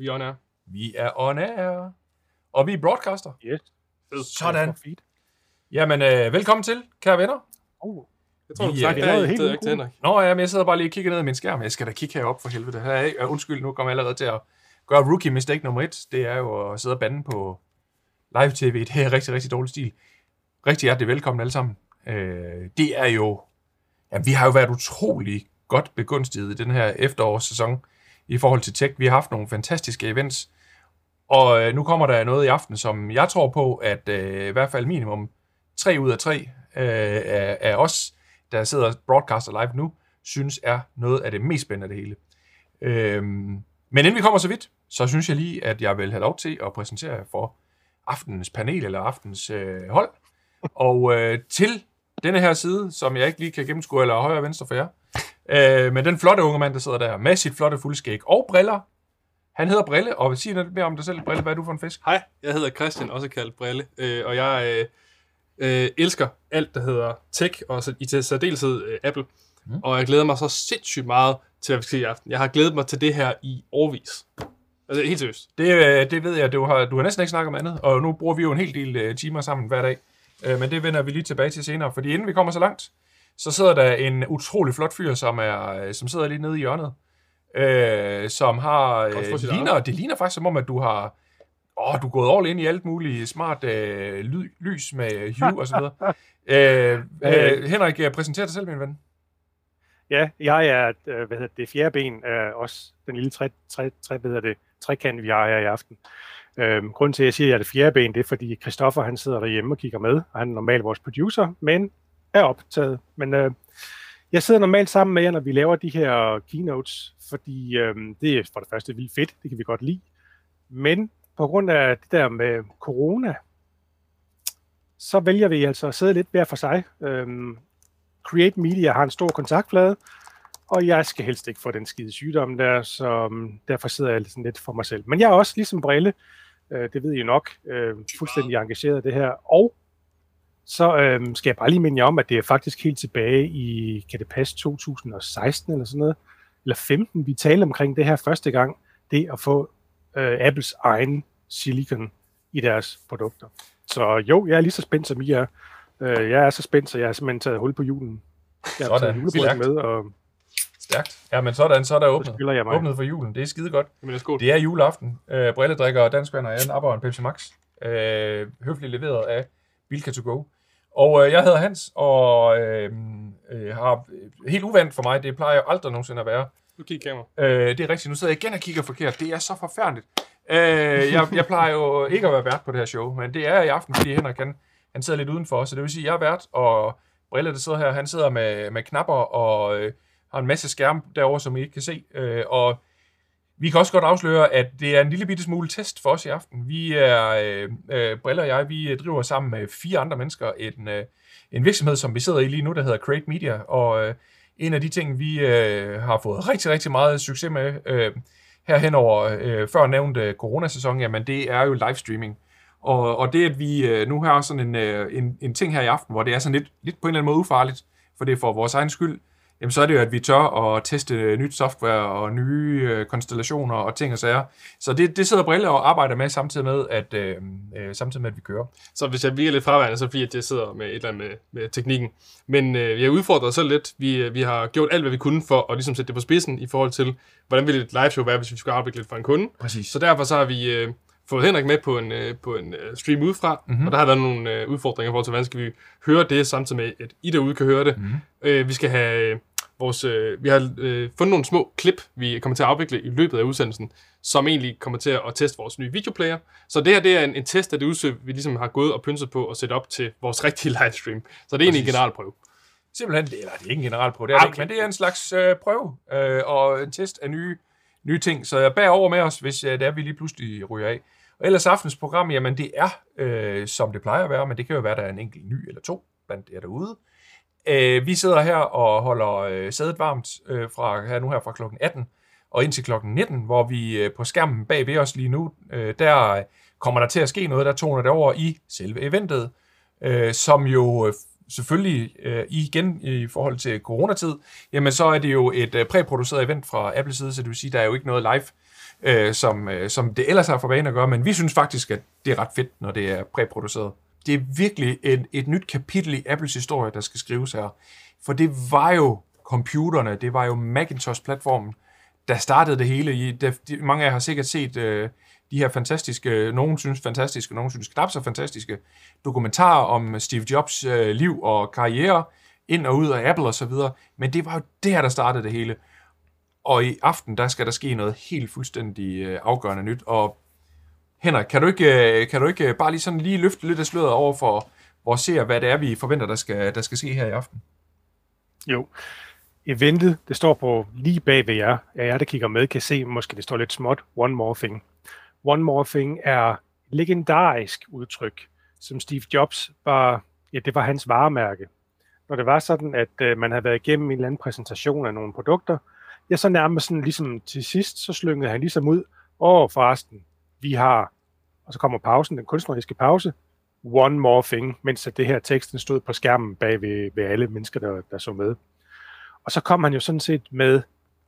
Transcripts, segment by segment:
Vi er on air. Vi er on air. Og vi er broadcaster. Yes. Sådan. Jamen, øh, velkommen til, kære venner. Oh. Jeg tror, du Vi sagt er det her, helt ikke til Henrik. Nå, ja, men jeg sidder bare lige og kigger ned i min skærm. Jeg skal da kigge herop for helvede. Her er, øh, undskyld, nu kommer jeg allerede til at gøre rookie mistake nummer et. Det er jo at sidde og bande på live-tv. Det er rigtig, rigtig dårlig stil. Rigtig hjertelig velkommen alle sammen. Øh, det er jo... Ja, vi har jo været utrolig godt begunstiget i den her efterårssæson i forhold til tech. Vi har haft nogle fantastiske events. Og øh, nu kommer der noget i aften, som jeg tror på, at øh, i hvert fald minimum tre ud af tre øh, af, af os, der sidder og broadcaster live nu, synes er noget af det mest spændende af det hele. Øh, men inden vi kommer så vidt, så synes jeg lige, at jeg vil have lov til at præsentere jer for aftenens panel eller aftens øh, hold. Og øh, til denne her side, som jeg ikke lige kan gennemskue eller højre og venstre for jer, øh, men den flotte unge mand, der sidder der med sit flotte fuldskæg og briller. Han hedder Brille, og sige noget mere om dig selv. Brille, hvad er du for en fisk? Hej, jeg hedder Christian, også kaldt Brille, øh, og jeg øh, øh, elsker alt, der hedder tech, og så, i til særdeleshed øh, Apple. Mm. Og jeg glæder mig så sindssygt meget til, hvad vi skal i aften. Jeg har glædet mig til det her i årvis. Altså helt seriøst. Det, øh, det ved jeg, du har, du har næsten ikke snakket om andet, og nu bruger vi jo en hel del øh, timer sammen hver dag. Øh, men det vender vi lige tilbage til senere, fordi inden vi kommer så langt, så sidder der en utrolig flot fyr, som, er, øh, som sidder lige nede i hjørnet, øh, som har, øh, ligner, det ligner faktisk som om, at du har, åh, du er gået all ind i alt muligt smart øh, ly, lys med hue og så videre. øh, øh, Henrik, øh, præsenter dig selv, min ven. Ja, jeg er øh, hvad hedder det, fjerde ben, øh, også den lille tre, tre, tre, hvad hedder det, trekant, vi har her i aften. Øhm, grunden til, at jeg siger, at jeg er det fjerde ben, det er, fordi Christoffer han sidder derhjemme og kigger med, og han er normalt vores producer, men er optaget. Men øh, jeg sidder normalt sammen med jer, når vi laver de her keynotes, fordi øh, det er for det første vildt fedt, det kan vi godt lide. Men på grund af det der med corona, så vælger vi altså at sidde lidt hver for sig. Øhm, Create Media har en stor kontaktflade, og jeg skal helst ikke få den skide sygdom der, så um, derfor sidder jeg sådan lidt for mig selv. Men jeg er også ligesom Brille, øh, det ved I jo nok, øh, fuldstændig engageret i det her, og så øh, skal jeg bare lige minde jer om, at det er faktisk helt tilbage i, kan det passe, 2016 eller sådan noget, eller 15, vi talte omkring det her første gang, det at få øh, Apples egen silicon i deres produkter. Så jo, jeg er lige så spændt som I er. Øh, jeg er så spændt, så jeg har simpelthen taget hul på julen. Jeg har Sådan. taget Stærkt. med, og Stærkt. Ja, men sådan, så er der så åbnet. skylder jeg mig. Åbnet for julen. Det er skide godt. Jamen, skål. Det er juleaften. Øh, Brille drikker dansk vand og jeg napper en Pepsi Max. Øh, høfligt leveret af Bilka to go. Og øh, jeg hedder Hans, og øh, øh, har helt uvandt for mig, det plejer jo aldrig nogensinde at være. Nu kigger kamera. Øh, det er rigtigt, nu sidder jeg igen og kigger forkert. Det er så forfærdeligt. Øh, jeg, jeg plejer jo ikke at være vært på det her show, men det er jeg i aften, fordi Henrik han, han sidder lidt udenfor, så det vil sige, at jeg er vært, og Brille, der sidder her, han sidder med, med knapper og øh, har en masse skærm derovre, som I ikke kan se. Øh, og vi kan også godt afsløre, at det er en lille bitte smule test for os i aften. Vi er, øh, øh, Brille og jeg, vi driver sammen med fire andre mennesker en, øh, en virksomhed, som vi sidder i lige nu, der hedder Create Media, og øh, en af de ting, vi øh, har fået rigtig, rigtig meget succes med øh, her hen over øh, før nævnte coronasæson, jamen det er jo livestreaming. Og, og det, at vi øh, nu har sådan en, øh, en, en ting her i aften, hvor det er sådan lidt, lidt på en eller anden måde ufarligt, for det er for vores egen skyld, jamen så er det jo, at vi tør at teste nyt software og nye øh, konstellationer og ting og sager. Så det, det sidder Brille og arbejder med samtidig med, at, øh, øh, samtidig med, at vi kører. Så hvis jeg virker lidt fraværende, så det fordi, at jeg sidder med et eller andet med, med teknikken. Men øh, jeg udfordrer selv lidt. Vi, øh, vi har gjort alt, hvad vi kunne for at ligesom sætte det på spidsen i forhold til, hvordan ville et live show være, hvis vi skulle afvikle det for en kunde. Præcis. Så derfor så har vi øh, fået Henrik med på en, på en stream udefra, Mhm. mm-hmm. og der har været nogle udfordringer i forhold til, hvordan skal vi høre det, samtidig med, at I derude kan høre det. Mhm. Øh, vi skal have vores, øh, vi har øh, fundet nogle små klip, vi kommer til at afvikle i løbet af udsendelsen, som egentlig kommer til at teste vores nye videoplayer. Så det her, det er en, en test af det udstyr, vi ligesom har gået og pynset på at sætte op til vores rigtige livestream. Så det er egentlig en generalprøve. Simpelthen, det- eller det er ikke en generalprøve, det er det Okay. ikke, men det er en slags øh, prøve øh, og en test af nye, nye ting. Så jeg bærer over med os, hvis øh, det er, vi lige pludselig ryger af. Og ellers aftens program, jamen det er, øh, som det plejer at være, men det kan jo være, der er en enkelt ny eller to blandt jer derude. Øh, vi sidder her og holder øh, sædet varmt øh, fra her nu her fra klokken 18 og indtil klokken 19, hvor vi øh, på skærmen bag ved os lige nu, øh, der øh, kommer der til at ske noget, der toner det over i selve eventet, øh, som jo øh, selvfølgelig øh, igen i forhold til coronatid, jamen så er det jo et øh, præproduceret event fra Apples side, så det vil sige, der er jo ikke noget live øh, som, øh, som det ellers har for vane at gøre, men vi synes faktisk, at det er ret fedt, når det er præproduceret. Det er virkelig et, et nyt kapitel i Apples historie, der skal skrives her. For det var jo computerne, det var jo Macintosh-platformen, der startede det hele. I, der, de, mange af jer har sikkert set øh, de her fantastiske, nogen synes fantastiske, nogen synes knap så fantastiske, dokumentarer om Steve Jobs øh, liv og karriere, ind og ud af Apple og så videre. Men det var jo det her, der startede det hele. Og i aften, der skal der ske noget helt fuldstændig øh, afgørende nyt. Og Henrik, kan du ikke, øh, kan du ikke øh, bare lige sådan lige løfte lidt af sløret over for vores seere, hvad det er, vi forventer, der skal, der skal ske her i aften? Jo. Eventet, det står på lige bag ved jer. Ja, jer, der kigger med, kan se, måske det står lidt småt, One More Thing. One More Thing er et legendarisk udtryk, som Steve Jobs var, ja, det var hans varemærke. Når det var sådan, at øh, man havde været igennem en eller anden præsentation af nogle produkter, ja, så nærmest sådan ligesom til sidst, så slyngede han ligesom ud, åh forresten, vi har, og så kommer pausen, den kunstneriske pause, one more thing, mens at det her teksten stod på skærmen bag ved, ved alle mennesker, der, der så med. Og så kom han jo sådan set med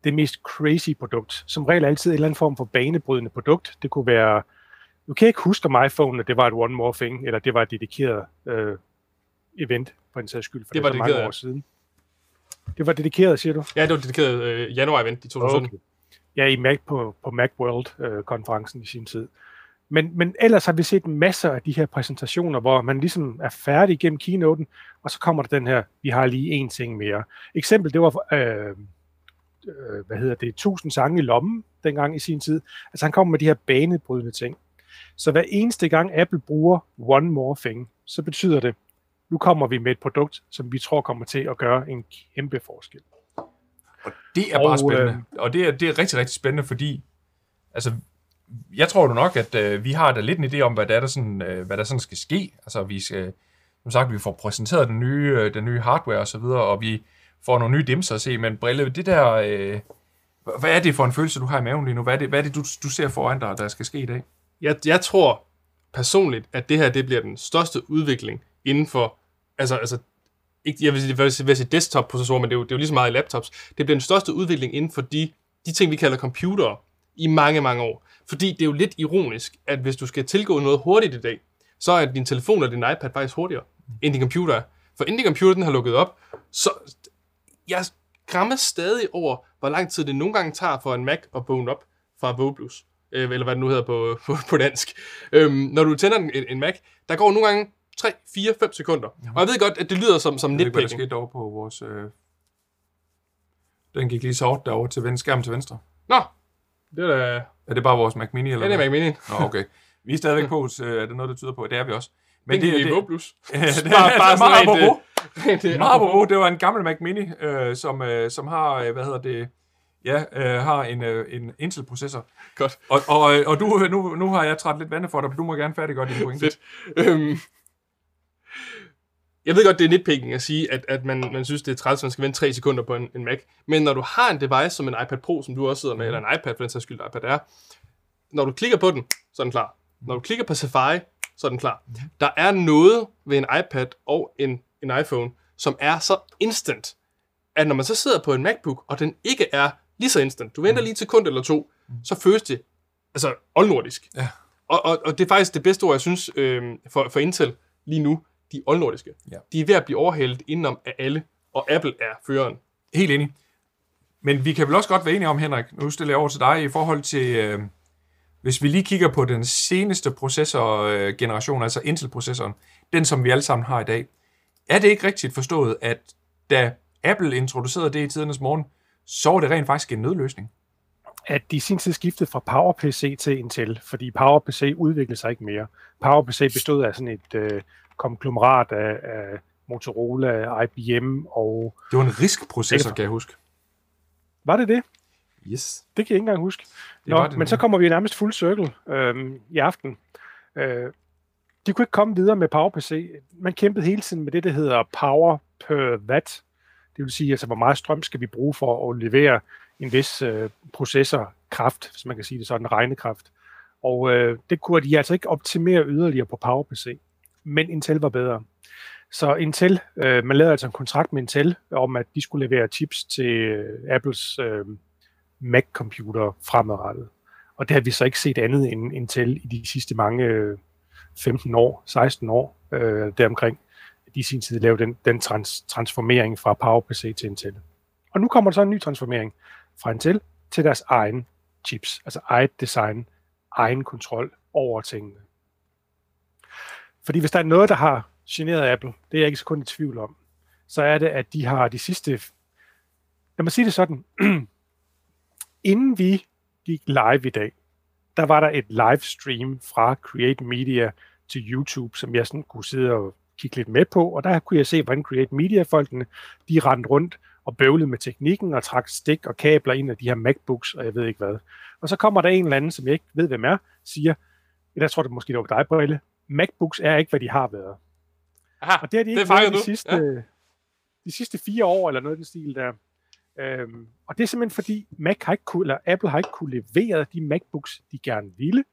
det mest crazy produkt. Som regel altid en eller anden form for banebrydende produkt. Det kunne være, du kan ikke huske om iPhone, at det var et one more thing, eller det var et dedikeret øh, event, på en sags skyld, for det, Det det var så mange år siden. Det var dedikeret, siger du? Ja, det var dedikeret øh, januar-event i 2017. Ja, i Mac på, på Macworld-konferencen øh, i sin tid. Men, men ellers har vi set masser af de her præsentationer, hvor man ligesom er færdig gennem keynoten, og så kommer der den her, vi har lige én ting mere. Eksempel, det var, øh, øh, hvad hedder det, 1000 sange i lommen dengang i sin tid. Altså han kommer med de her banebrydende ting. Så hver eneste gang Apple bruger one more thing, så betyder det, nu kommer vi med et produkt, som vi tror kommer til at gøre en kæmpe forskel. Det er Og, bare spændende. Og det er, det er rigtig, rigtig spændende, fordi altså, jeg tror du nok, at øh, vi har da lidt en idé om, hvad der, er, der, sådan, øh, hvad der sådan skal ske. Altså, vi skal, som sagt, vi får præsenteret den nye, øh, den nye hardware og så videre, og vi får nogle nye dimser at se, men Brille, det der, øh, hvad er det for en følelse, du har i maven lige nu? Hvad er det, hvad er det du, du ser foran dig, der skal ske i dag? Jeg, jeg tror personligt, at det her det bliver den største udvikling inden for, altså, altså ikke, jeg vil sige, jeg vil sige- desktop-processorer, men det er, jo, det er jo lige så meget i laptops. Det bliver den største udvikling inden for de, de ting, vi kalder computere, i mange, mange år. Fordi det er jo lidt ironisk, at hvis du skal tilgå noget hurtigt i dag, så er din telefon og din iPad faktisk hurtigere, end din computer er. For inden din computer den har lukket op, så jeg skræmmer stadig over, hvor lang tid det nogle gange tager for en Mac at vågne op fra Vågeblus. Øh, eller hvad det nu hedder på, på, på dansk. Øhm, når du tænder en, en Mac, der går nogle gange 3, 4, 5 sekunder. Og jeg ved godt, at det lyder som, som Jeg ved ikke, hvad der nitpicking. skete over på vores... Øh... Den gik lige sort derovre til venstre, skærmen til venstre. Nå, det er da... Er det bare vores Mac Mini? Eller Det er? Mac Mini. Nå, okay. Vi er stadigvæk på, så er det noget, der tyder på, det er vi også. Men det, det er Vågeblus. Ja, det, Bare- bare øh, øh, Meget apropos, det var en gammel Mac Mini, øh, som, øh, som har, øh, hvad hedder det, ja, øh, har en, øh, en Intel-processor. Godt. Og, og, øh, og du, nu, nu har jeg træt lidt vande for dig, men du må gerne færdiggøre din pointe. Fedt. Øhm, jeg ved godt, det er nitpicking at sige, at, at man, man synes, det er træls, at man skal vente 3 sekunder på en, en Mac. Men når du har en device som en iPad Pro, som du også sidder med, eller en iPad for den sags skyld, iPad er, når du klikker på den, så er den klar. Når du klikker på Safari, så er den klar. Der er noget ved en iPad og en, en iPhone, som er så instant, at når man så sidder på en MacBook, og den ikke er lige så instant, du venter lige et sekund eller to, så føles det altså oldnordisk. Ja. Og, og, og det er faktisk det bedste ord, jeg synes, øh, for, for Intel lige nu, de oldnordiske. Ja. De er ved at blive overhældet indenom af alle, og Apple er føreren. Helt enig. Men vi kan vel også godt være enige om, Henrik, nu stiller jeg over til dig, i forhold til, øh, hvis vi lige kigger på den seneste processorgeneration, altså Intel-processoren, den som vi alle sammen har i dag, er det ikke rigtigt forstået, at da Apple introducerede det i tidernes morgen, så var det rent faktisk en nødløsning? at de i sin tid skiftede fra PowerPC til Intel, fordi PowerPC udviklede sig ikke mere. PowerPC bestod af sådan et øh, konglomerat af, af Motorola, IBM og... Det var en RISC-processor, Det- kan jeg huske. Var det det? Yes. Det kan jeg ikke engang huske. Det Nå, det men så nemlig. kommer vi nærmest fuld cirkel øhm, i aften. Øh, de kunne ikke komme videre med PowerPC. Man kæmpede hele tiden med det, der hedder power per watt. Det vil sige, altså, hvor meget strøm skal vi bruge for at levere en vis øh, processorkraft, hvis man kan sige det sådan, regnekraft. Og øh, det kunne de altså ikke optimere yderligere på PowerPC. Men Intel var bedre. Så Intel, øh, man lavede altså en kontrakt med Intel om, at de skulle levere chips til øh, Apples øh, Mac-computer fremadrettet. Og det har vi så ikke set andet end Intel i de sidste mange øh, 15 år, 16 år øh, deromkring, de i sin tid lavede den, den trans, transformering fra PowerPC til Intel. Og nu kommer der så en ny transformering fra Intel til deres egen chips, altså eget design, egen kontrol over tingene. Fordi hvis der er noget, der har generet Apple, det er jeg ikke så kun i tvivl om, så er det, at de har de sidste... Lad mig sige det sådan. Inden vi gik live i dag, der var der et livestream fra Create Media til YouTube, som jeg sådan kunne sidde og kigge lidt med på, og der kunne jeg se, hvordan Create Media-folkene, de rendte rundt og bøvlede med teknikken og trak stik og kabler ind af de her MacBooks, og jeg ved ikke hvad. Og så kommer der en eller anden, som jeg ikke ved, hvem er, siger, jeg tror, det måske det var dig, Brille, MacBooks er ikke, hvad de har været. Aha, Og det har de ikke det været de sidste, Ja. ja. de sidste fire år, eller noget i den stil der. Øhm, og det er simpelthen fordi, Mac har ikke kunne, eller Apple har ikke kunne levere de MacBooks, de gerne ville,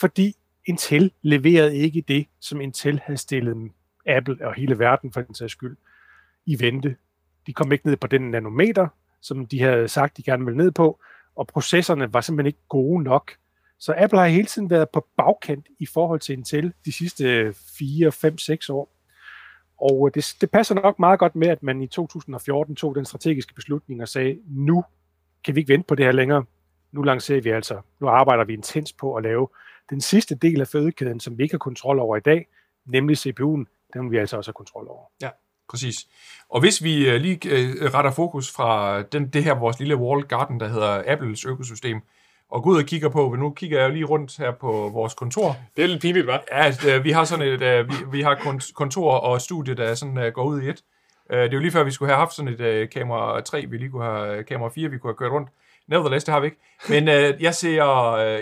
fordi Intel leverede ikke det, som Intel havde stillet Apple og hele verden for den sags skyld i vente. De kom ikke ned på den nanometer, som de havde sagt, de gerne ville ned på, og processerne var simpelthen ikke gode nok. Så Apple har hele tiden været på bagkant i forhold til Intel de sidste 4, 5, 6 år. Og øh, det, det passer nok meget godt med, at man i 2014 tog den strategiske beslutning og sagde, nu kan vi ikke vente på det her længere. Nu lancerer vi altså, nu arbejder vi intens på at lave den sidste del af fødekæden, som vi ikke har kontrol over i dag, nemlig CPU'en, den vil vi altså også have kontrol over. Ja, Præcis. Og hvis vi øh, lige øh, retter fokus fra den, det her vores lille walled garden, der hedder Apples økosystem, og går ud og kigger på, nu kigger jeg jo lige rundt her på vores kontor. Det er lidt pinligt, hva'? Ja, øh, vi har sådan et, øh, vi, vi har kon- kontor og studie, der sådan øh, går ud i et. Det er jo lige før, vi skulle have haft sådan et kamera 3, vi lige kunne have kamera 4, vi kunne have kørt rundt. Nevertheless, det har vi ikke. Men jeg ser,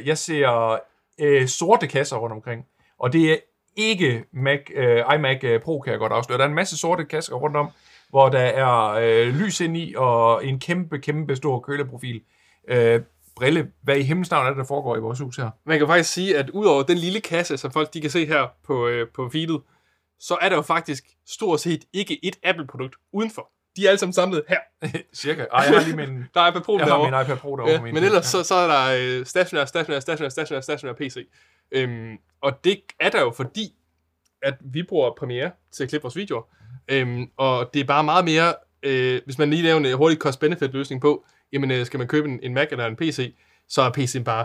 jeg ser øh, sorte kasser rundt omkring, og det er ikke Mac, øh, iMac Pro, kan jeg godt afsløre. Der er en masse sorte kasser rundt om, hvor der er øh, lys ind i, og en kæmpe, kæmpe stor køleprofil. Øh, Brille, hvad i himlens navn er det, der foregår i vores hus her? Man kan faktisk sige, at udover den lille kasse, som folk de kan se her på, øh, på feedet, så er der jo faktisk stort set ikke et Apple-produkt udenfor. De er alle sammen samlet her. Cirka. Ej, jeg har lige min, Der er iPad Pro jeg har derovre. min iPad Pro derovre. Ja, min men ellers så, så er der øh, stationær, stationær, stationær, stationær, stationær PC. Øhm, og det er der jo fordi, at vi bruger Premiere til at klippe vores videoer. Øhm, og det er bare meget mere, øh, hvis man lige laver en hurtig cost-benefit løsning på, jamen øh, skal man købe en, en Mac eller en PC, så er PC'en bare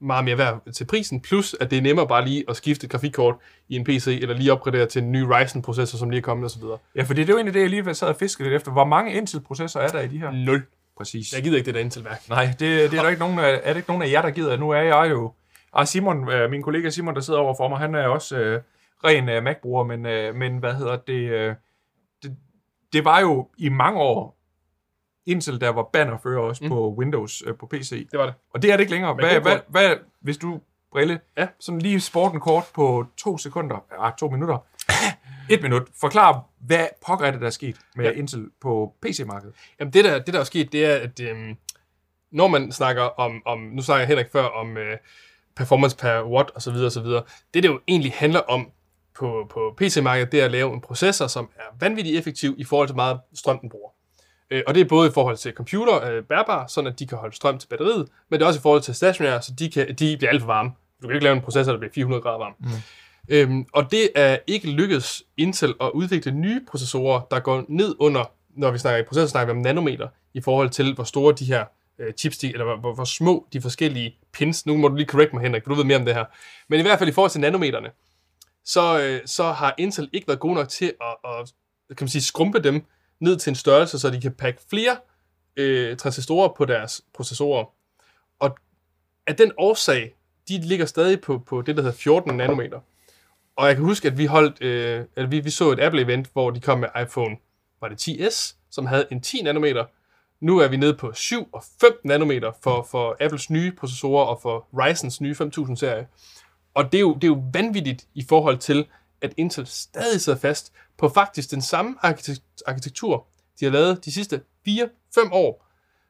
meget mere værd til prisen, plus at det er nemmere bare lige at skifte et grafikkort i en PC, eller lige opgradere til en ny Ryzen-processor, som lige er kommet osv. Ja, for det er jo egentlig det, jeg lige sad og fiskede lidt efter. Hvor mange Intel-processorer er der i de her? Nul. Præcis. Jeg gider ikke det der Intel-værk. Nej, det, det er der ikke nogen af, er det ikke nogen af jer, der gider. Nu er jeg jo... Og Simon, øh, min kollega Simon, der sidder over for mig, han er også øh, ren øh, Mac-bruger, men, øh, men hvad hedder det, øh, det... Det var jo i mange år Intel, der var bannerfører også mm. på Windows øh, på PC. Det var det. Og det er det ikke længere. Hvad, hvad, hvad, hvis du, Brille, Ja. sådan lige sporten kort på to sekunder, ja, to minutter, et minut, forklar, hvad pokker er det, der er sket med Ja. Intel på PC-markedet? Jamen det der, det der er sket, det er, at øhm, når man snakker om, om, nu snakker Henrik før om øh, performance per watt og så videre og så videre, det det jo egentlig handler om på, på PC-markedet, det er at lave en processor, som er vanvittigt effektiv i forhold til meget strøm den bruger. Øh, og det er både i forhold til computer øh, bærbar, sådan at de kan holde strøm til batteriet, men det er også i forhold til stationær, så de, kan, de bliver alt for varme. Du kan ikke lave en processor, der bliver 400 grader varm. Mm. Øhm, og det er ikke lykkedes Intel at udvikle nye processorer, der går ned under, når vi snakker i processor, snakker vi om nanometer, i forhold til, hvor store de her øh, chips, de, eller hvor, hvor, hvor små de forskellige pins, nu må du lige correct mig, Henrik, for du ved mere om det her, men i hvert fald i forhold til nanometerne, så, øh, så har Intel ikke været gode nok til at, at kan man sige, skrumpe dem ned til en størrelse, så de kan pakke flere øh, transistorer på deres processorer. Og af den årsag, de ligger stadig på, på det, der hedder 14 nanometer. Og jeg kan huske, at vi holdt, øh, at vi, vi så et Apple-event, hvor de kom med iPhone, var det 10S, som havde en 10 nanometer. Nu er vi nede på 7 og 5 nanometer for, for Apples nye processorer og for Ryzens nye 5000-serie. Og det er, jo, det er jo vanvittigt i forhold til, at Intel stadig sidder fast på faktisk den samme arkitekt- arkitektur, de har lavet de sidste 4-5 år,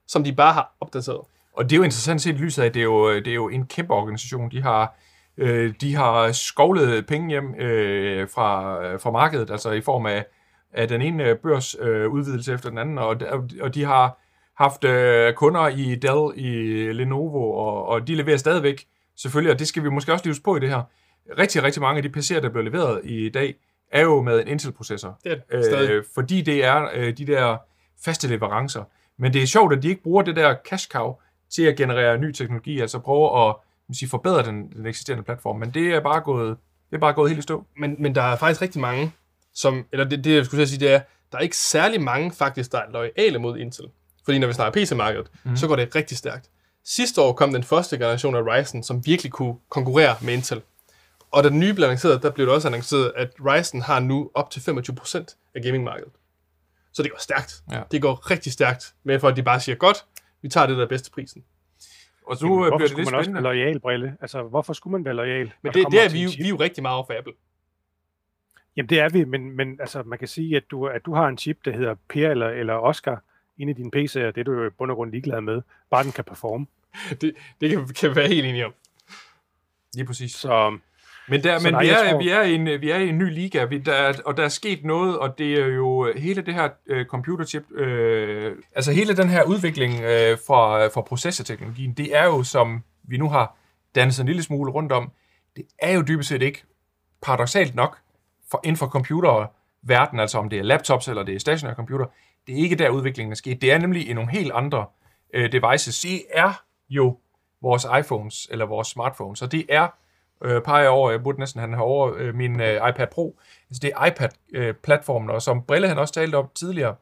som de bare har opdateret. Og det er jo interessant set i lyset af, at det er jo, det er jo en kæmpe organisation. De har, øh, de har skovlet penge hjem øh, fra, fra markedet, altså i form af, af den ene børsudvidelse øh, øh efter den anden, og, og de har haft øh, kunder i Dell, i Lenovo, og, og de leverer stadigvæk, selvfølgelig, og det skal vi måske også lives på i det her. Rigtig, rigtig mange af de PC'er, der bliver leveret i dag, er jo med en Intel-processor. Det er det stadig. Øh, fordi det er øh, de der faste leverancer. Men det er sjovt, at de ikke bruger det der cash cow til at generere ny teknologi, altså prøve at man sige, forbedre den, den eksisterende platform. Men det er bare gået, det er bare gået helt i stå. Men, men der er faktisk rigtig mange, som, eller det, det jeg skulle sige, det er, der er ikke særlig mange faktisk, der er lojale mod Intel. Fordi når vi snakker PC-markedet, mm. så går det rigtig stærkt. Sidste år kom den første generation af Ryzen, som virkelig kunne konkurrere med Intel. Og da den nye blev annonceret, der blev det også annonceret, at Ryzen har nu op til 25% af gamingmarkedet. Så det går stærkt. Ja. Det går rigtig stærkt, med for at de bare siger, godt, vi tager det der bedste prisen. Og nu Jamen, Jamen, hvorfor bliver det skulle lidt man også være spændende. lojal, Brille? Altså, hvorfor skulle man være lojal? Men det, det er vi, jo, vi er jo rigtig meget over for Apple. Jamen, det er vi, men, men altså, man kan sige, at du, at du har en chip, der hedder Per eller, eller Oscar inde i din PC, og det er du jo i bund og grund ligeglad med, bare den kan performe. Det, det kan, kan være helt enige om. Lige præcis. Så Men, der, men nej, vi, er, tror- vi, er i en, vi er i en ny liga, vi, der, er- og der er sket noget, og det er jo hele det her øh, computerchip, øh, altså hele den her udvikling øh, fra, fra processorteknologien, det er jo, som vi nu har dannet sig en lille smule rundt om, det er jo dybest set ikke paradoxalt nok for, inden for computerverden, altså om det er laptops eller det er stationære computer, det er ikke der udviklingen er sket. Det er nemlig i nogle helt andre øh, devices. Det er jo vores iPhones eller vores smartphones, og det er øh, peger over, jeg burde næsten have over øh, min øh, iPad Pro. Altså det er iPad-platformen, og som Brille han også talte om tidligere,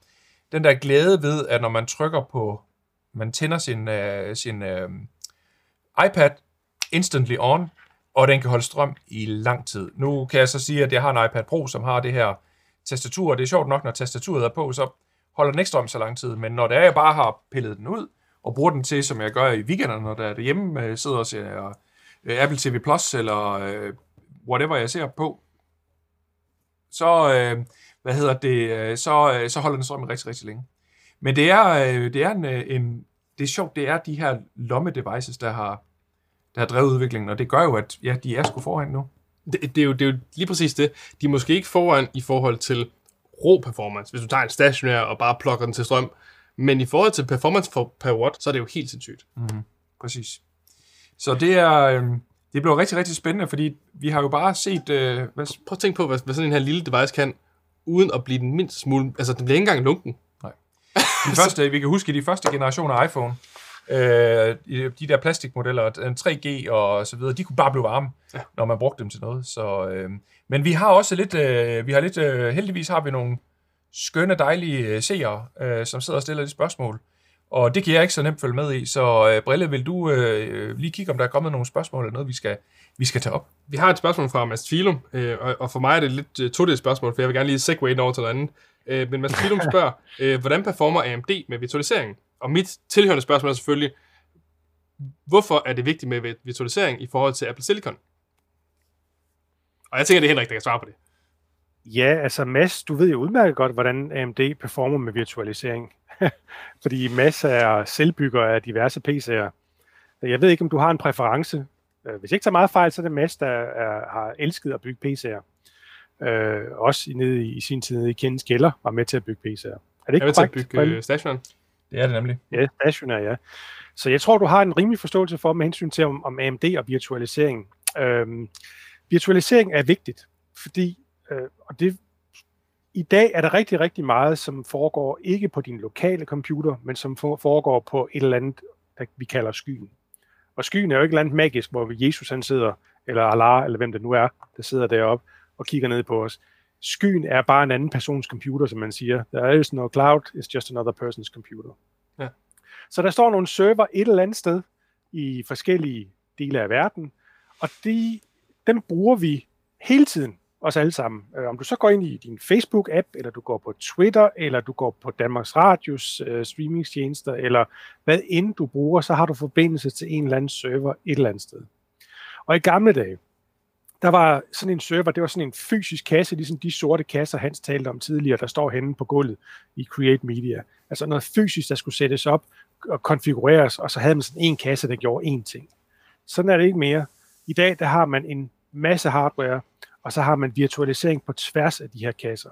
den der glæde ved, at når man trykker på, man tænder sin, øh, sin øh, iPad instantly on, og den kan holde strøm i lang tid. Nu kan jeg så sige, at jeg har en iPad Pro, som har det her tastatur, og det er sjovt nok, når tastaturet er på, så holder den ikke strøm så lang tid, men når det er, jeg bare har pillet den ud, og bruger den til, som jeg gør i weekenderne, når der er derhjemme, øh, sidder og ser øh, Apple TV Plus, eller øh, whatever jeg ser på, så, øh, hvad hedder det, øh, så, øh, så holder den strøm rigtig, rigtig længe. Men det er, øh, det er en, øh, en, det er sjovt, det er de her lomme-devices, der har, der har drevet udviklingen, og det gør jo, at ja, de er sgu foran nu. Det, det, er jo, det er jo lige præcis det. De er måske ikke foran i forhold til rå performance, hvis du tager en stationær og bare plukker den til strøm. Men i forhold til performance for, per watt, så er det jo helt sindssygt. Præcis. Så det er, øh, det bliver rigtig, rigtig spændende, fordi vi har jo bare set, øh, hvad, Prøv at tænke på, hvad, hvad sådan en her lille device kan, uden at blive den mindst smule... Altså, den bliver ikke engang lunken. de første, vi kan huske de første generationer af iPhone, øh, de de der plastikmodeller, den 3G og så videre, de kunne bare blive varme, ja. når man brugte dem til noget. Så, øh, men vi har også lidt, øh, vi har lidt, øh, heldigvis har vi nogle skønne, dejlige øh, seere, øh, som sidder og stiller de spørgsmål. Og det kan jeg ikke så nemt følge med i, så øh, Brille, vil du øh, lige kigge, om der er kommet nogle spørgsmål eller noget, vi skal, vi skal tage op? Vi har et spørgsmål fra Mads Filum, øh, og, og for mig er det lidt uh, todelt spørgsmål, for jeg vil gerne lige segway den over til noget andet. Øh, men Mads Filum spørger, øh, hvordan performer AMD med virtualisering? Og mit tilhørende spørgsmål er selvfølgelig, hvorfor er det vigtigt med vi- virtualisering i forhold til Apple Silicon? Og jeg tænker, det er Henrik, der kan svare på det. Ja, altså Mads, du ved jo udmærket godt, hvordan AMD performer med virtualisering. Fordi Mads er selvbygger af diverse PC'er. Jeg ved ikke, om du har en præference. Øh, Hvis jeg ikke tager meget fejl, så er det Mads, der er, har elsket at bygge PC'er. Øh, også nede i, i sin tid nede i Kjens kælder var med til at bygge PC'er. Er det Jeg ikke vil til at korrekt? bygge øh, stationæren. Det er det nemlig. Ja, stationær, ja. Så jeg tror, du har en rimelig forståelse for med hensyn til om, om AMD og virtualisering. Øhm, virtualisering er vigtigt, fordi øh, og det, i dag er der rigtig, rigtig meget, som foregår ikke på din lokale computer, men som for, foregår på et eller andet, der vi kalder skyen. Og skyen er jo ikke et eller andet magisk, hvor Jesus han sidder, eller Allah, eller hvem det nu er, der sidder deroppe og kigger ned på os. Skyen er bare en anden persons computer, som man siger. There is no cloud, it's just another person's computer. Ja. Så der står nogle server et eller andet sted i forskellige dele af verden, og de, dem bruger vi hele tiden, os alle sammen. Øh, Om du så går ind i din Facebook-app, eller du går på Twitter, eller du går på Danmarks Radios øh, streamingstjenester, eller hvad end du bruger, så har du forbindelse til en eller anden server et eller andet sted. Og i gamle dage, der var sådan en server, det var sådan en fysisk kasse, ligesom de sorte kasser, Hans talte om tidligere, der står henne på gulvet i Create Media. Altså noget fysisk, der skulle sættes op og konfigureres, og så havde man sådan en kasse, der gjorde én ting. Sådan er det ikke mere. I dag, der har man en masse hardware, og så har man virtualisering på tværs af de her kasser.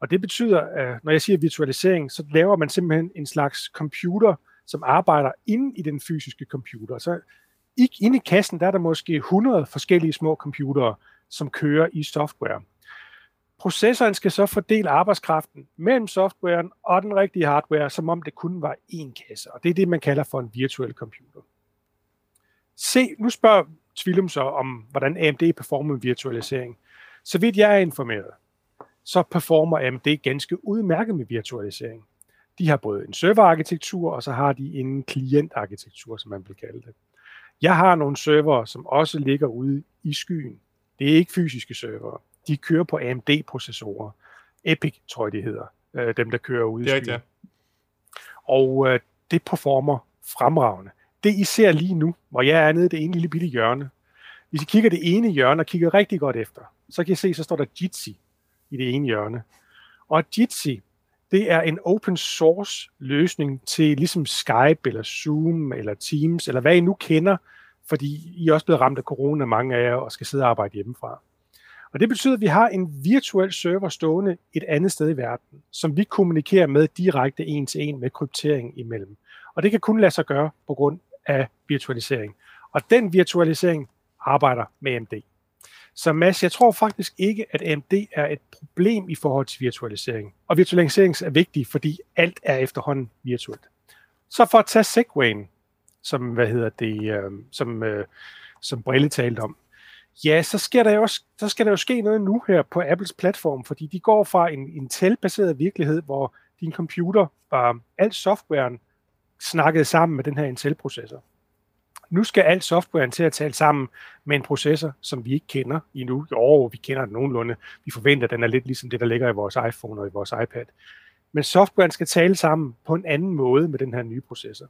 Og det betyder, at når jeg siger virtualisering, så laver man simpelthen en slags computer, som arbejder inde i den fysiske computer. Så inde i kassen, der er der måske 100 forskellige små computere, som kører i software. Processoren skal så fordele arbejdskraften mellem softwaren og den rigtige hardware, som om det kun var én kasse. Og det er det, man kalder for en virtuel computer. Se, nu spørger Twilum så om, hvordan AMD performer virtualisering. Så vidt jeg er informeret, så performer AMD ganske udmærket med virtualisering. De har både en serverarkitektur, og så har de en klientarkitektur, som man vil kalde det. Jeg har nogle server, som også ligger ude i skyen. Det er ikke fysiske server. De kører på AMD-processorer. Epic, tror jeg, de hedder. Øh, dem, der kører ude i skyen. Ja. Og øh, det performer fremragende. Det I ser lige nu, hvor jeg er nede i det ene lille bitte hjørne. Hvis I kigger det ene hjørne og kigger rigtig godt efter, så kan I se, så står der Jitsi i det ene hjørne. Og Jitsi, det er en open source løsning til ligesom Skype eller Zoom eller Teams, eller hvad I nu kender, fordi I er også blevet ramt af corona, mange af jer, og skal sidde og arbejde hjemmefra. Og det betyder, at vi har en virtuel server stående et andet sted i verden, som vi kommunikerer med direkte en til en med kryptering imellem. Og det kan kun lade sig gøre på grund af virtualisering. Og den virtualisering arbejder med AMD. Så Mads, jeg tror faktisk ikke, at AMD er et problem i forhold til virtualisering. Og virtualisering er vigtig, fordi alt er efterhånden virtuelt. Så for at tage Segwayen, som, hvad hedder det, øh, som, øh, som Brille talte om, ja, så, sker der jo også, så skal der jo ske noget nu her på Apples platform, fordi de går fra en Intel-baseret virkelighed, hvor din computer var alt softwaren snakkede sammen med den her Intel-processor. Nu skal alt softwaren til at tale sammen med en processor, som vi ikke kender endnu. Jo, vi kender den nogenlunde. Vi forventer, at den er lidt ligesom det, der ligger i vores iPhone og i vores iPad. Men softwaren skal tale sammen på en anden måde med den her nye processor.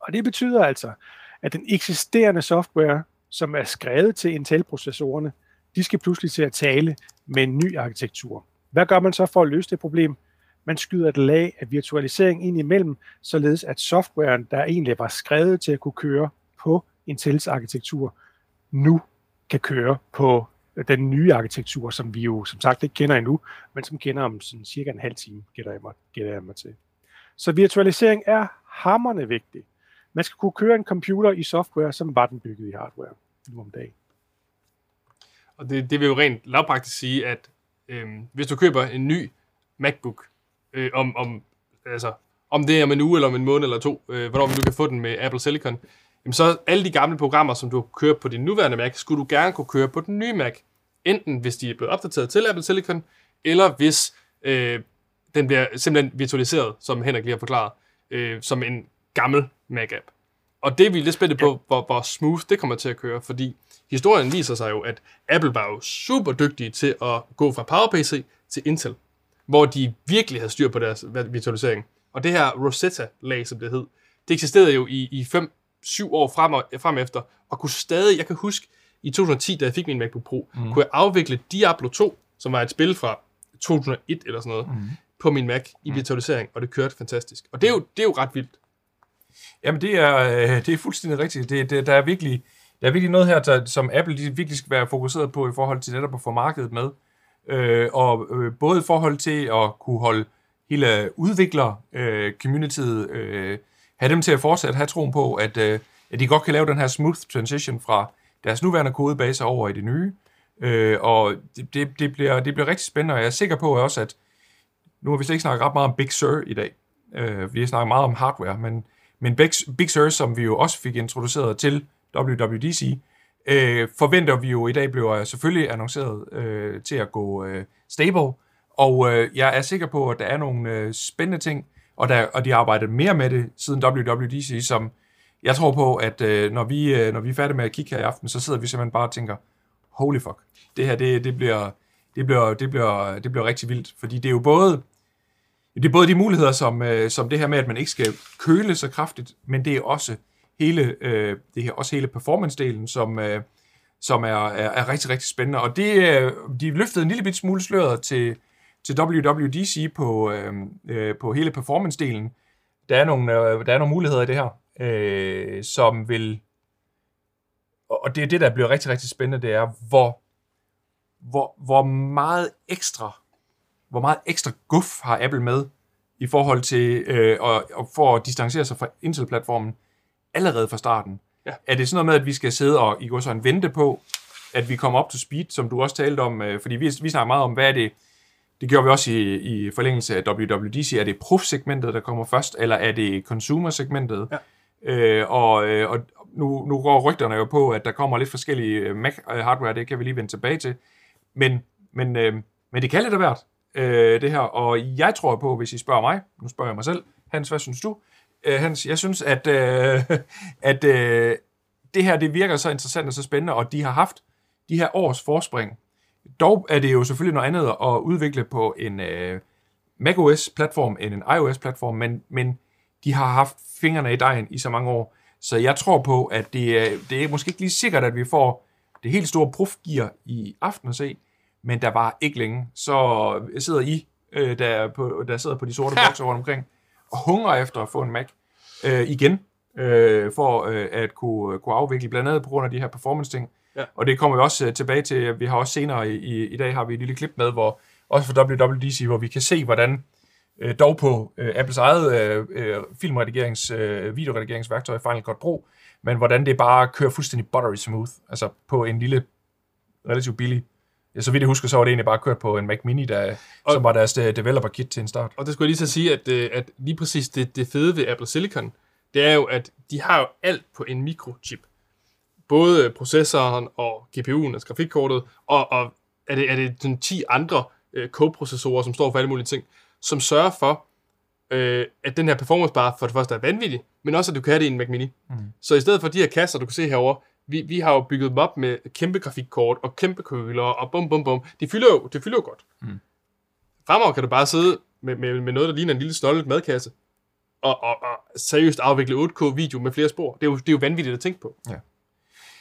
Og det betyder altså, at den eksisterende software, som er skrevet til Intel-processorerne, de skal pludselig til at tale med en ny arkitektur. Hvad gør man så for at løse det problem? Man skyder et lag af virtualisering ind imellem, således at softwaren, der egentlig var skrevet til at kunne køre på Intels arkitektur, nu kan køre på øh, den nye arkitektur, som vi jo som sagt ikke kender endnu, men som kender om sådan cirka en halv time, gætter jeg mig, gætter jeg mig til. Så virtualisering er hammerne vigtig. Man skal kunne køre en computer i software, som var den bygget i hardware nu om dagen. Og det, det vil jo rent lavpraktisk sige, at øhm, hvis du køber en ny MacBook, øh, om, om, altså, om det er om en uge eller om en måned eller to, øh, hvornår du kan få den med Apple Silicon, jamen så alle de gamle programmer, som du kører på din nuværende Mac, skulle du gerne kunne køre på den nye Mac. Enten hvis de er blevet opdateret til Apple Silicon, eller hvis øh, den bliver simpelthen virtualiseret, som Henrik lige har forklaret, øh, som en gammel Mac-app. Og det er vi lidt spændte på, hvor, hvor smooth det kommer til at køre, fordi historien viser sig jo, at Apple var jo super dygtige til at gå fra PowerPC til Intel hvor de virkelig havde styr på deres virtualisering. Og det her Rosetta-lag, som det hed, det eksisterede jo i, i 5-7 år frem, og, frem efter, og kunne stadig, jeg kan huske, i 2010, da jeg fik min MacBook Pro, mm. kunne jeg afvikle Diablo 2, som var et spil fra 2001 eller sådan noget, mm. på min Mac i mm. virtualisering, og det kørte fantastisk. Og det er jo, det er jo ret vildt. Jamen, det er, øh, det er fuldstændig rigtigt. Det, det, der, er virkelig, der er virkelig noget her, der, som Apple de virkelig skal være fokuseret på i forhold til netop at få markedet med. Øh, og øh, både i forhold til at kunne holde hele udvikler-communityet, øh, øh, have dem til at fortsætte have troen på, at, øh, at de godt kan lave den her smooth transition fra deres nuværende kodebase over i det nye. Øh, og det, det, det, bliver, det bliver rigtig spændende, og jeg er sikker på også, at nu har vi slet ikke snakket ret meget om Big Sur i dag. Øh, vi har snakket meget om hardware, men, men Big, Big Sur, som vi jo også fik introduceret til WWDC, øh, forventer vi jo i dag bliver selvfølgelig annonceret øh, til at gå øh, stable, og øh, jeg er sikker på, at der er nogle øh, spændende ting, og, der, og de har arbejdet mere med det siden WWDC, som jeg tror på, at øh, når, vi, øh, når vi er færdige med at kigge her i aften, så sidder vi simpelthen bare og tænker, holy fuck, det her, det, det, bliver, det, bliver, det, bliver, det bliver rigtig vildt, fordi det er jo både, det er både de muligheder, som, øh, som det her med, at man ikke skal køle så kraftigt, men det er også hele, øh, det her, også hele performance-delen, som, øh, som er, er, er rigtig, rigtig spændende. Og det, øh, de løftede en lille bit smule sløret til, til WWDC på, øh, øh, på hele performance-delen. Der er, nogle, øh, der er nogle muligheder i det her, øh, som vil... Og det er det, der bliver rigtig, rigtig spændende, det er, hvor, hvor, hvor meget ekstra hvor meget ekstra guf har Apple med i forhold til øh, og, og for at distancere sig fra Intel-platformen allerede fra starten. Ja. Er det sådan noget med, at vi skal sidde og i går så en vente på, at vi kommer op til speed, som du også talte om, øh, fordi vi, vi snakker meget om, hvad er det, det gjorde vi også i, i forlængelse af WWDC, er det prof-segmentet, der kommer først, eller er det consumer-segmentet? Ja. Øh, og øh, og nu, nu går rygterne jo på, at der kommer lidt forskellige øh, Mac-hardware, det kan vi lige vende tilbage til. Men, men, øh, men det kan lidt af hvert, øh, det her. Og jeg tror på, hvis I spørger mig, nu spørger jeg mig selv, Hans, hvad synes du? Øh, Hans, jeg synes, at, øh, at øh, det her det virker så interessant og så spændende, og de har haft de her års forspring. Dog er det jo selvfølgelig noget andet at udvikle på en øh, macOS-platform end en iOS-platform, men, men de har haft fingrene i dejen i så mange år. Så jeg tror på, at det, er- det er måske ikke lige sikkert, at vi får det helt store profgear i aften at se, men der var ikke længe. Så sidder I, øh, der, på, der sidder på de sorte bokser rundt omkring, hungrer efter at få en Mac øh, igen, øh, for øh, at kunne, kunne afvikle, blandt andet på grund af de her performance-ting. Ja. Og det kommer vi også øh, tilbage til. Vi har også senere i, i, i dag har vi et lille klip med, hvor også for WWDC, hvor vi kan se, hvordan øh, dog på øh, Apples eget øh, øh, filmredigerings, øh, videoredigeringsværktøj Final Cut Pro, men hvordan det bare kører fuldstændig buttery smooth, altså på en lille, relativt billig, ja, så vidt jeg husker, så var det egentlig bare kørt på en Mac Mini, der, Og- som var deres øh, developer kit til en start. Og det skulle jeg lige så sige, at, øh, at lige præcis det, det fede ved Apple Silicon, det er jo, at de har jo alt på en mikrochip. Både processoren og GPU'en, altså grafikkortet, og, og er det, er det sådan 10 andre øh, koprocessorer, som står for alle mulige ting, som sørger for, øh, at den her performance bare for det første er vanvittig, men også at du kan have det i en Mac Mini. Mm. Så i stedet for de her kasser, du kan se herover, vi, vi har jo bygget dem op med kæmpe grafikkort og kæmpe køler og bum bum bum. Det fylder jo, det fylder jo godt. Mm. Fremover kan du bare sidde med, med, med noget, der ligner en lille snollet madkasse, og, og, og seriøst afvikle 8K-video med flere spor. Det er, jo, det er jo vanvittigt at tænke på.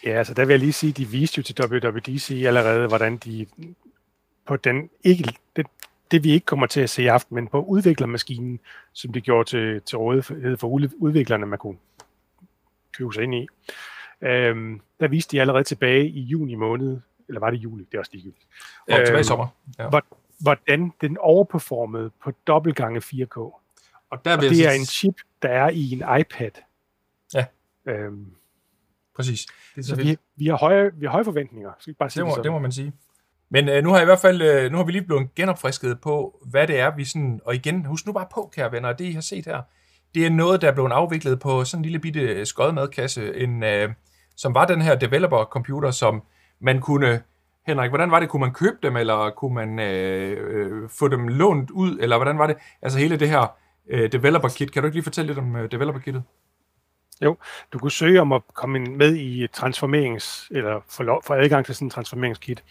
Ja, altså der vil jeg lige sige, de viste jo til WWDC allerede, hvordan de på den ikke, det, det vi ikke kommer til at se i aften, men på udviklermaskinen, som de gjorde til, til rådighed for ud- udviklerne, man kunne købe sig ind i, øhm, der viste de allerede tilbage i juni måned, eller var det juli, det er også ligegyldigt, Og tilbage i Øhm, sommer. Ja. hvor, hvordan den overperformede på dobbelt gange 4K. Og Og der jeg det sige- er en chip, der er i en iPad. Ja. Øhm, Præcis. det er så så vi, vi, har høje, vi har høje forventninger. Skal vi bare sige Det må, sådan? det må man sige. Men øh, nu har jeg i hvert fald øh, nu har vi lige blevet genopfrisket på, hvad det er, vi sådan... Og igen, husk nu bare på, kære venner, det, I har set her, det er noget, der er blevet afviklet på sådan en lille bitte øh, skodmadkasse, en, øh, som var den her developer-computer, som man kunne... Henrik, hvordan var det? Kunne man købe dem, eller kunne man øh, øh, få dem lånt ud, eller hvordan var det? Altså hele det her øh, developer-kit. Kan du ikke lige fortælle lidt om øh, developer-kittet? Jo, Du kunne søge om at komme med i transformerings, eller få, lov, få adgang til sådan en transformeringskit.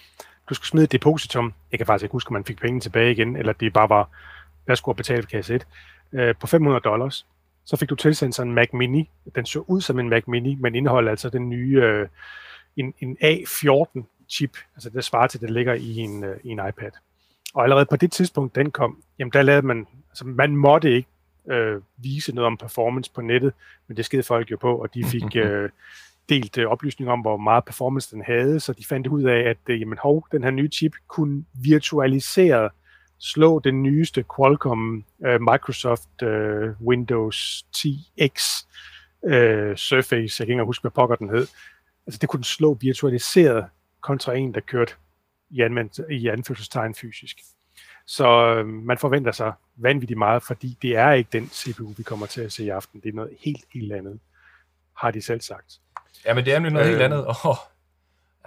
Du skulle smide et depositum. Jeg kan faktisk ikke huske, om man fik penge tilbage igen, eller det bare var, hvad skulle betale for kasse 1, øh, på 500 dollars. Så fik du tilsendt sådan en Mac Mini. Den så ud som en Mac Mini, men indeholder altså den nye, øh, en, en A14 chip, altså det svarer til, det ligger i en, øh, i en iPad. Og allerede på det tidspunkt, den kom, jamen der lavede man, altså man måtte ikke øh, vise noget om performance på nettet, men det skede folk jo på, og de fik øh, delt øh, oplysninger om, hvor meget performance den havde, så de fandt ud af, at øh, jamen, hov, den her nye chip kunne virtualiseret slå den nyeste Qualcomm øh, Microsoft øh, Windows 10X øh, Surface, jeg kan ikke huske, hvad pokker den hed. Altså det kunne den slå virtualiseret kontra en, der kørte i, anvend- i anførselstegn fysisk. Så øh, man forventer sig vanvittigt meget, fordi det er ikke den CPU, vi kommer til at se i aften. Det er noget helt, helt andet, har de selv sagt. Ja, men det er nemlig noget øh, helt andet. Oh,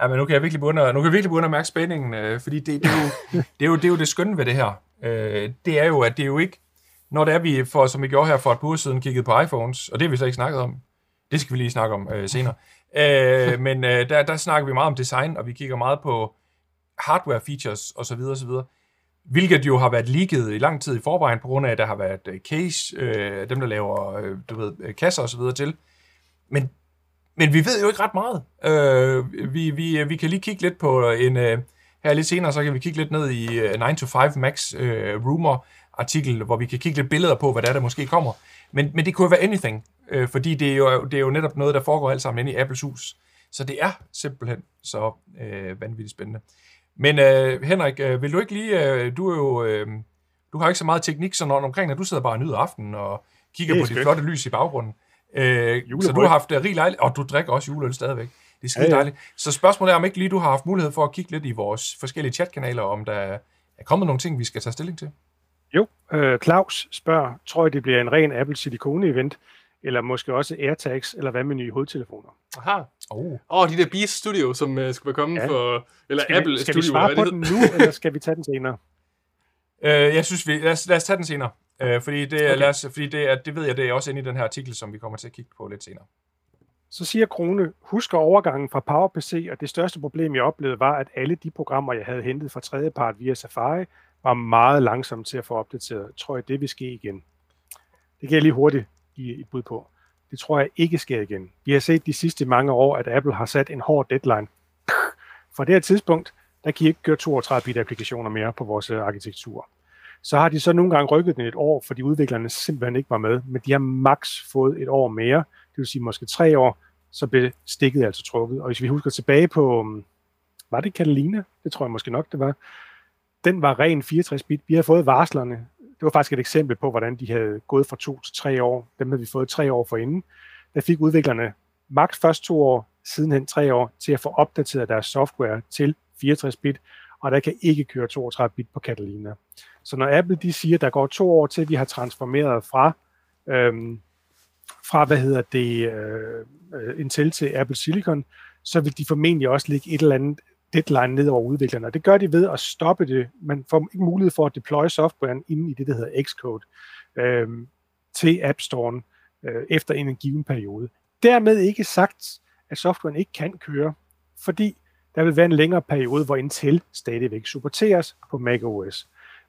ja, men nu kan jeg virkelig begynde at, nu kan jeg virkelig begynde at mærke spændingen, øh, fordi det, det, er jo, det, er jo, det er jo det skønne ved det her. Øh, det er jo, at det er jo ikke, når det er, vi for, som vi gjorde her for et par uger siden, kiggede på iPhones, og det har vi så ikke snakket om. Det skal vi lige snakke om øh, senere. Øh, men øh, der, der snakker vi meget om design, og vi kigger meget på hardware features osv. osv. Hvilket jo har været leaget i lang tid i forvejen, på grund af, at der har været øh, case, øh, dem der laver øh, du ved, kasser osv. til. Men men vi ved jo ikke ret meget. Øh, vi, vi, vi kan lige kigge lidt på en... Øh, her lidt senere, så kan vi kigge lidt ned i øh, 9 to 5 Max øh, rumor artikel, hvor vi kan kigge lidt billeder på, hvad der, er, der måske kommer. Men, men det kunne jo være anything, øh, fordi det er, jo, det er jo netop noget, der foregår alt sammen inde i Apples hus. Så det er simpelthen så øh, vanvittigt spændende. Men øh, Henrik, øh, vil du ikke lige, øh, du er jo, øh, du har ikke så meget teknik sådan omkring, at du sidder bare og nyder aftenen og kigger er på skønt. flotte lys i baggrunden. Øh, så du har haft øh, rig lejlighed, og du drikker også juleøl stadigvæk. Det er skide Ja, ja, dejligt. Så spørgsmålet er, om ikke lige du har haft mulighed for at kigge lidt i vores forskellige chatkanaler, om der er kommet nogle ting, vi skal tage stilling til. Jo, øh, Claus spørger, tror I, det bliver en ren Apple Silicone-event, eller måske også AirTags, eller hvad med nye hovedtelefoner? Aha. Oh. Åh, oh, de der Beast Studio, som uh, skulle være kommet Ja. for... Eller Skal, Apple vi, skal Studio, vi svare på den nu, eller skal vi tage den senere? Øh, jeg synes, vi, lad, os, lad os tage den senere. Øh, fordi det, okay. Lad os, fordi det, er, det ved jeg, det er også inde i den her artikel, som vi kommer til at kigge på lidt senere. Så siger Krone, husker overgangen fra PowerPC, og det største problem, jeg oplevede, var, at alle de programmer, jeg havde hentet fra tredjepart via Safari, var meget langsomme til at få opdateret. Tror jeg, det vil ske igen? Det kan jeg lige hurtigt give et bud på. Det tror jeg ikke sker igen. Vi har set de sidste mange år, at Apple har sat en hård deadline. Fra det her tidspunkt, der kan I ikke køre 32-bit applikationer mere på vores øh, arkitektur. Så har de så nogle gange rykket den et år, fordi udviklerne simpelthen ikke var med, men de har max fået et år mere, det vil sige måske tre år, så blev stikket altså trukket. Og hvis vi husker tilbage på, mm, var det Catalina? Det tror jeg måske nok, det var. Den var ren 64-bit. Vi har fået varslerne. Det var faktisk et eksempel på, hvordan de havde gået fra to til tre år. Dem havde vi fået tre år forinden. Der fik udviklerne maks først to år, sidenhen tre år, til at få opdateret deres software til 64-bit, og der kan ikke køre 32-bit på Catalina. Så når Apple de siger, at der går to år til, at vi har transformeret fra øhm, fra, hvad hedder det, øh, Intel til Apple Silicon, så vil de formentlig også lægge et eller andet deadline ned over udviklerne. Og det gør de ved at stoppe det. Man får ikke mulighed for at deploye softwaren inden i det, der hedder Xcode øh, til App Store'en øh, efter en given periode. Dermed ikke sagt, at softwaren ikke kan køre, fordi der vil være en længere periode, hvor Intel stadigvæk supporteres på macOS.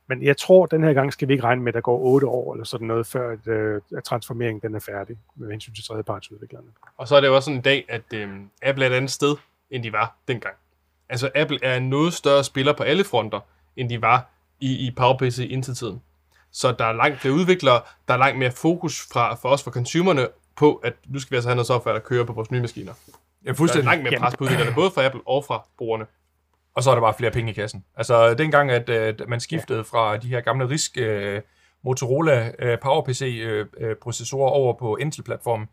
Men jeg tror, at den her gang skal vi ikke regne med, at der går 8 år eller sådan noget, før at, øh, at transformeringen den er færdig med hensyn til tredjepartsudviklerne. Og så er det jo også sådan en dag, at øh, Apple er et andet sted, end de var dengang. Altså Apple er en noget større spiller på alle fronter, end de var i, i PowerPC indtil tiden. Så der er langt flere udviklere, der er langt mere fokus fra, for os, for consumerne, på, at nu skal vi altså have noget software, der kører på vores nye maskiner. Ja, Der er fuldstændig. langt mere pres på udviklerne, både fra Apple og fra brugerne. Og så er der bare flere penge i kassen. Altså, dengang, at øh, man skiftede fra de her gamle RISC øh, Motorola øh, PowerPC-processorer over på Intel-platformen,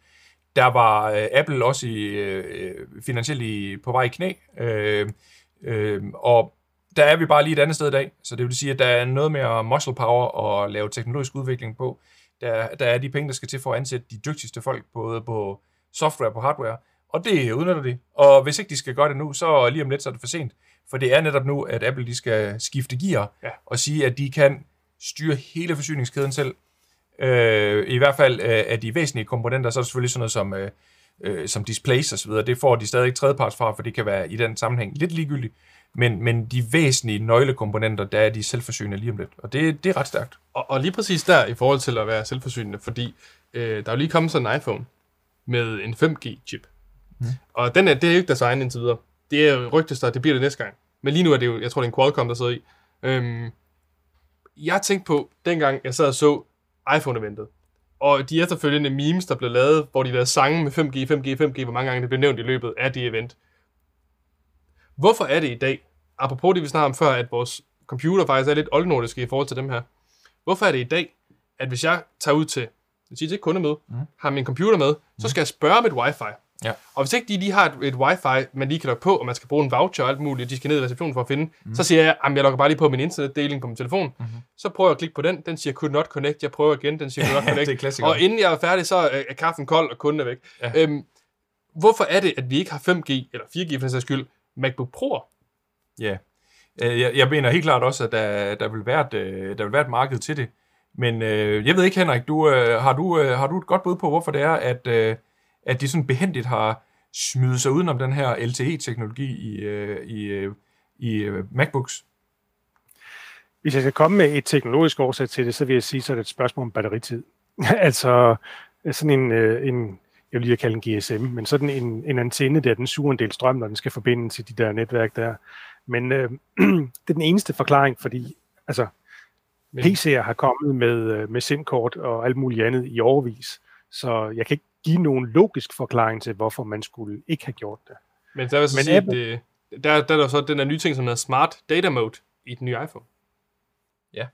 der var øh, Apple også i, øh, finansielt i, på vej i knæ. Øh, øh, og der er vi bare lige et andet sted i dag. Så det vil sige, at der er noget mere muscle power at lave teknologisk udvikling på. Der, der er de penge, der skal til for at ansætte de dygtigste folk, både på software og på hardware. Og det udnytter de. Og hvis ikke de skal gøre det nu, så lige om lidt, så er det for sent. For det er netop nu, at Apple de skal skifte gear Ja. og sige, at de kan styre hele forsyningskæden selv. Øh, I hvert fald øh, af de væsentlige komponenter, så er det selvfølgelig sådan noget som, øh, øh, som displays og så videre. Det får de stadig ikke tredjeparts fra, for det kan være i den sammenhæng lidt ligegyldigt. Men, men de væsentlige nøglekomponenter, der er de selvforsynende lige om lidt. Og det, det er ret stærkt. Og, og lige præcis der, i forhold til at være selvforsynende, fordi øh, der er jo lige kommet sådan en iPhone med en 5G-chip. Mm. Og den er, det er jo ikke design indtil videre. Det er rygtes der, det bliver det næste gang. Men lige nu er det jo, jeg tror det er en Qualcomm, der sidder i. Øhm, jeg tænkte på, dengang jeg sad og så iPhone-eventet, og de efterfølgende memes, der blev lavet, hvor de lavede sange med 5G, 5G, 5G, hvor mange gange det blev nævnt i løbet af det event. Hvorfor er det i dag, apropos det vi snakkede om før, at vores computer faktisk er lidt oldnordiske i forhold til dem her. Hvorfor er det i dag, at hvis jeg tager ud til, jeg siger til et kundemøde, mm. har min computer med, så skal jeg spørge om et wifi. Ja. Og hvis ikke de lige har et, et wifi, man lige kan logge på, og man skal bruge en voucher og alt muligt, de skal ned i receptionen for at finde, mm. så siger jeg, at jeg logger bare lige på min internetdeling på min telefon. Mm-hmm. Så prøver jeg at klikke på den, den siger could not connect, jeg prøver igen, den siger could not connect. det er og inden jeg er færdig, så er kaffen kold, og kunden er væk. Ja. Øhm, hvorfor er det, at vi ikke har 5G, eller 4G for den sags skyld, MacBook Pro'er? Ja. Øh, Jeg, jeg mener helt klart også, at der, der, vil være et, øh, der vil være et marked til det. Men øh, jeg ved ikke, Henrik, du, øh, har, du, øh, har du et godt bud på, hvorfor det er, at, øh, at de sådan behendigt har smidt sig udenom den her LTE-teknologi i, øh, i, øh, i øh, MacBooks? Hvis jeg skal komme med et teknologisk årsag til det, så vil jeg sige, så er det et spørgsmål om batteritid. altså sådan en, en, jeg vil lige kalde en GSM, men sådan en, en antenne der, den suger en del strøm, når den skal forbinde til de der netværk der. Men øh, det er den eneste forklaring, fordi altså, Men- PC'er har kommet med, med SIM-kort og alt muligt andet i overvis. Så jeg kan ikke give nogen logisk forklaring til, hvorfor man skulle ikke have gjort det. Men så vil jeg så Men sige, Apple- at det, der, der er der så den der nye ting, som hedder Smart Data Mode i den nye iPhone.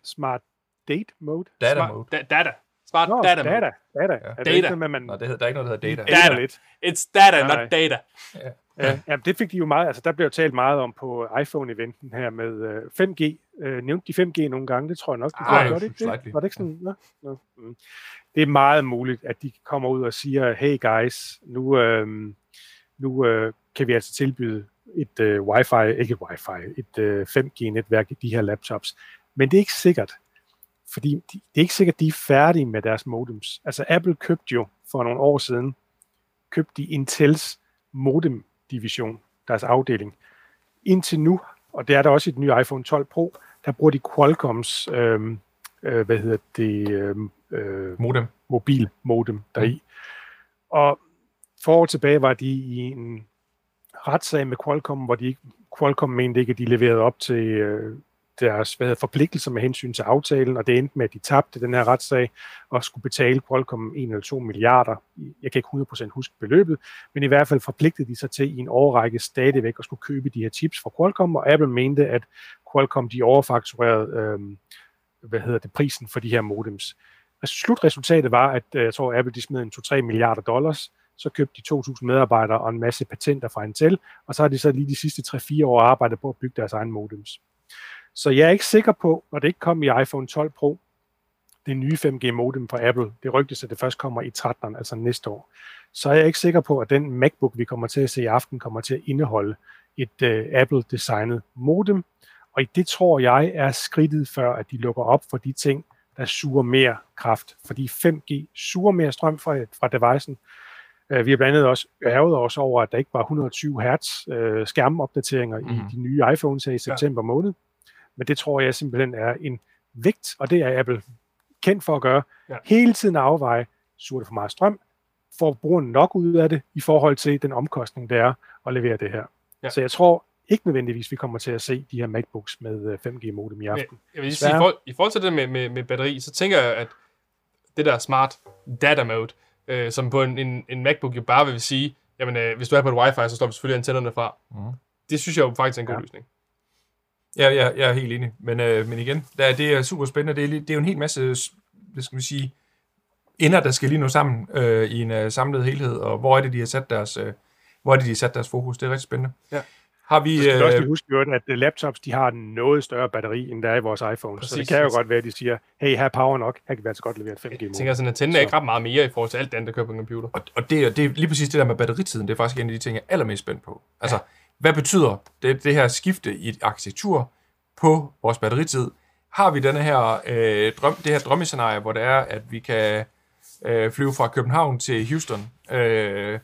Smart date mode. Data Smart, mode. Da, data. Smart Nå, data, data. mode. Data. Ja. Er det Data. ikke man Nå, det hedder, der er ikke noget, der hedder data. Data. lidt? It's data, Nej. not data. Ja, ja, det fik de jo meget, altså der blev talt meget om på iPhone-eventen her med øh, 5G. Øh, nævnte de 5G nogle gange, det tror jeg nok, de Ej, gjorde. Gjorde det ikke det? Var det ikke sådan? Nå, nå. Mm. Det er meget muligt, at de kommer ud og siger, hey guys, nu, øh, nu øh, kan vi altså tilbyde et øh, wifi, ikke et wifi, et øh, 5G-netværk i de her laptops. Men det er ikke sikkert, fordi de, det er ikke sikkert, at de er færdige med deres modems. Altså Apple købte jo for nogle år siden, købte de Intels modem-division, deres afdeling. Indtil nu, og det er der også i den nye iPhone 12 Pro, der bruger de Qualcomms, øh, øh, hvad hedder det, øh, øh, Modem. mobil modem deri. Og for år tilbage var de i en retssag med Qualcomm, hvor de ikke, Qualcomm mente ikke, at de leverede op til øh, deres hvad hedder, forpligtelser med hensyn til aftalen, og det endte med, at de tabte den her retssag og skulle betale Qualcomm 1 eller 2 milliarder. Jeg kan ikke 100% huske beløbet, men i hvert fald forpligtede de sig til i en årrække stadigvæk at skulle købe de her chips fra Qualcomm, og Apple mente, at Qualcomm de overfakturerede øh, hvad hedder det, prisen for de her modems. Altså, slutresultatet var, at øh, jeg tror, Apple de smed en 2-3 milliarder dollars, så købte de 2.000 medarbejdere og en masse patenter fra Intel, og så har de så lige de sidste 3-4 år arbejdet på at bygge deres egen modems. Så jeg er ikke sikker på, når det ikke kom i iPhone 12 Pro, det nye 5G modem fra Apple, det rygtes, at det først kommer i 13, altså næste år, så er jeg ikke sikker på, at den MacBook, vi kommer til at se i aften, kommer til at indeholde et uh, Apple-designet modem, og det tror jeg er skridtet før, at de lukker op for de ting, der suger mere kraft. Fordi 5G suger mere strøm fra, fra devicen. Uh, vi har blandt andet også ærget os over, at der ikke var 120 Hz uh, skærmopdateringer mm. i Mhm. de nye iPhones her i september måned. Men det tror jeg simpelthen er en vægt, og det er Apple kendt for at gøre. Ja. Hele tiden afveje, suger det for meget strøm, får brugeren nok ud af det i forhold til den omkostning, det er at levere det her. Ja. Så jeg tror ikke nødvendigvis, vi kommer til at se de her MacBooks med øh, 5G modem i aften. Men, jeg vil lige sige, i forhold, i forhold til det med, med, med batteri, så tænker jeg, at det der smart data mode, øh, som på en, en, en MacBook jo bare vil sige, jamen øh, hvis du er på et wifi, så slår vi selvfølgelig antennerne fra. Mhm. Det synes jeg jo faktisk er en god Ja. løsning. Ja, ja, jeg er helt enig. Men, øh, men igen, der, det er super spændende. Det er, det er jo en hel masse, hvad skal vi sige, ender, der skal lige nå sammen øh, i en øh, samlet helhed, og hvor er det, de har sat deres, øh, hvor er det, de har sat deres fokus. Det er rigtig spændende. Ja. Har vi... Så skal vi også Øh, lige huske, at øh, laptops de har en noget større batteri, end der er i vores iPhone. så Præcis. det kan jo godt være, at de siger, hey, her er power nok, her kan vi altså godt levere et 5G Jeg tænker, sådan, at Nintendo er ikke ret meget mere i forhold til alt det andet, der kører på en computer. og, og det, er- det er lige præcis det der med batteritiden, det er faktisk en af de ting, jeg er allermest spændt på. Altså, ja. hvad betyder det, det her skifte i arkitektur på vores batteritid? Har vi denne her, øh, drøm, det her drømmescenarie, hvor det er, at vi kan øh, flyve fra København til Houston øh,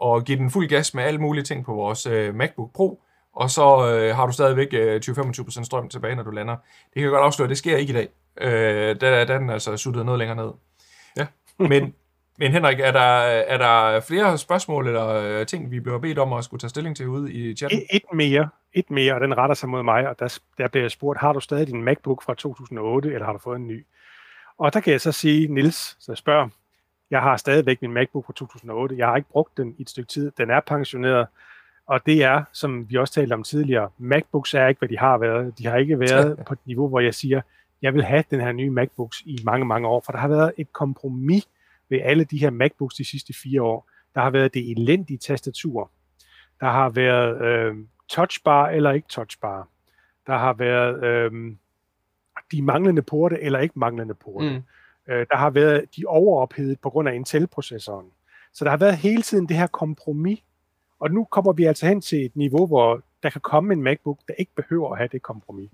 og give den fuld gas med alle mulige ting på vores øh, MacBook Pro, og så øh, har du stadigvæk øh, 20-25% strøm tilbage, når du lander. Det kan jeg godt afsløre, det sker ikke i dag. Øh, der, der er den altså suttet noget længere ned. Ja. men, men Henrik, er der, er der flere spørgsmål eller øh, ting, vi bliver bedt om at skulle tage stilling til ude i chatten? Et, et mere, et mere, og den retter sig mod mig, og der, der bliver jeg spurgt, har du stadig din MacBook fra 2008, eller har du fået en ny? Og der kan jeg så sige, Nils, så jeg spørger, jeg har stadigvæk min MacBook fra 2008, jeg har ikke brugt den i et stykke tid, den er pensioneret, og det er, som vi også talte om tidligere, MacBooks er ikke, hvad de har været. De har ikke været på et niveau, hvor jeg siger, jeg vil have den her nye MacBooks i mange, mange år, for der har været et kompromis ved alle de her MacBooks de sidste fire år. Der har været det elendige tastatur. Der har været øh, touchbar eller ikke touchbar. Der har været øh, de manglende porte eller ikke manglende porte. Mm. Øh, der har været de overophedet på grund af Intel-processoren. Så der har været hele tiden det her kompromis. Og nu kommer vi altså hen til et niveau, hvor der kan komme en MacBook, der ikke behøver at have det kompromis.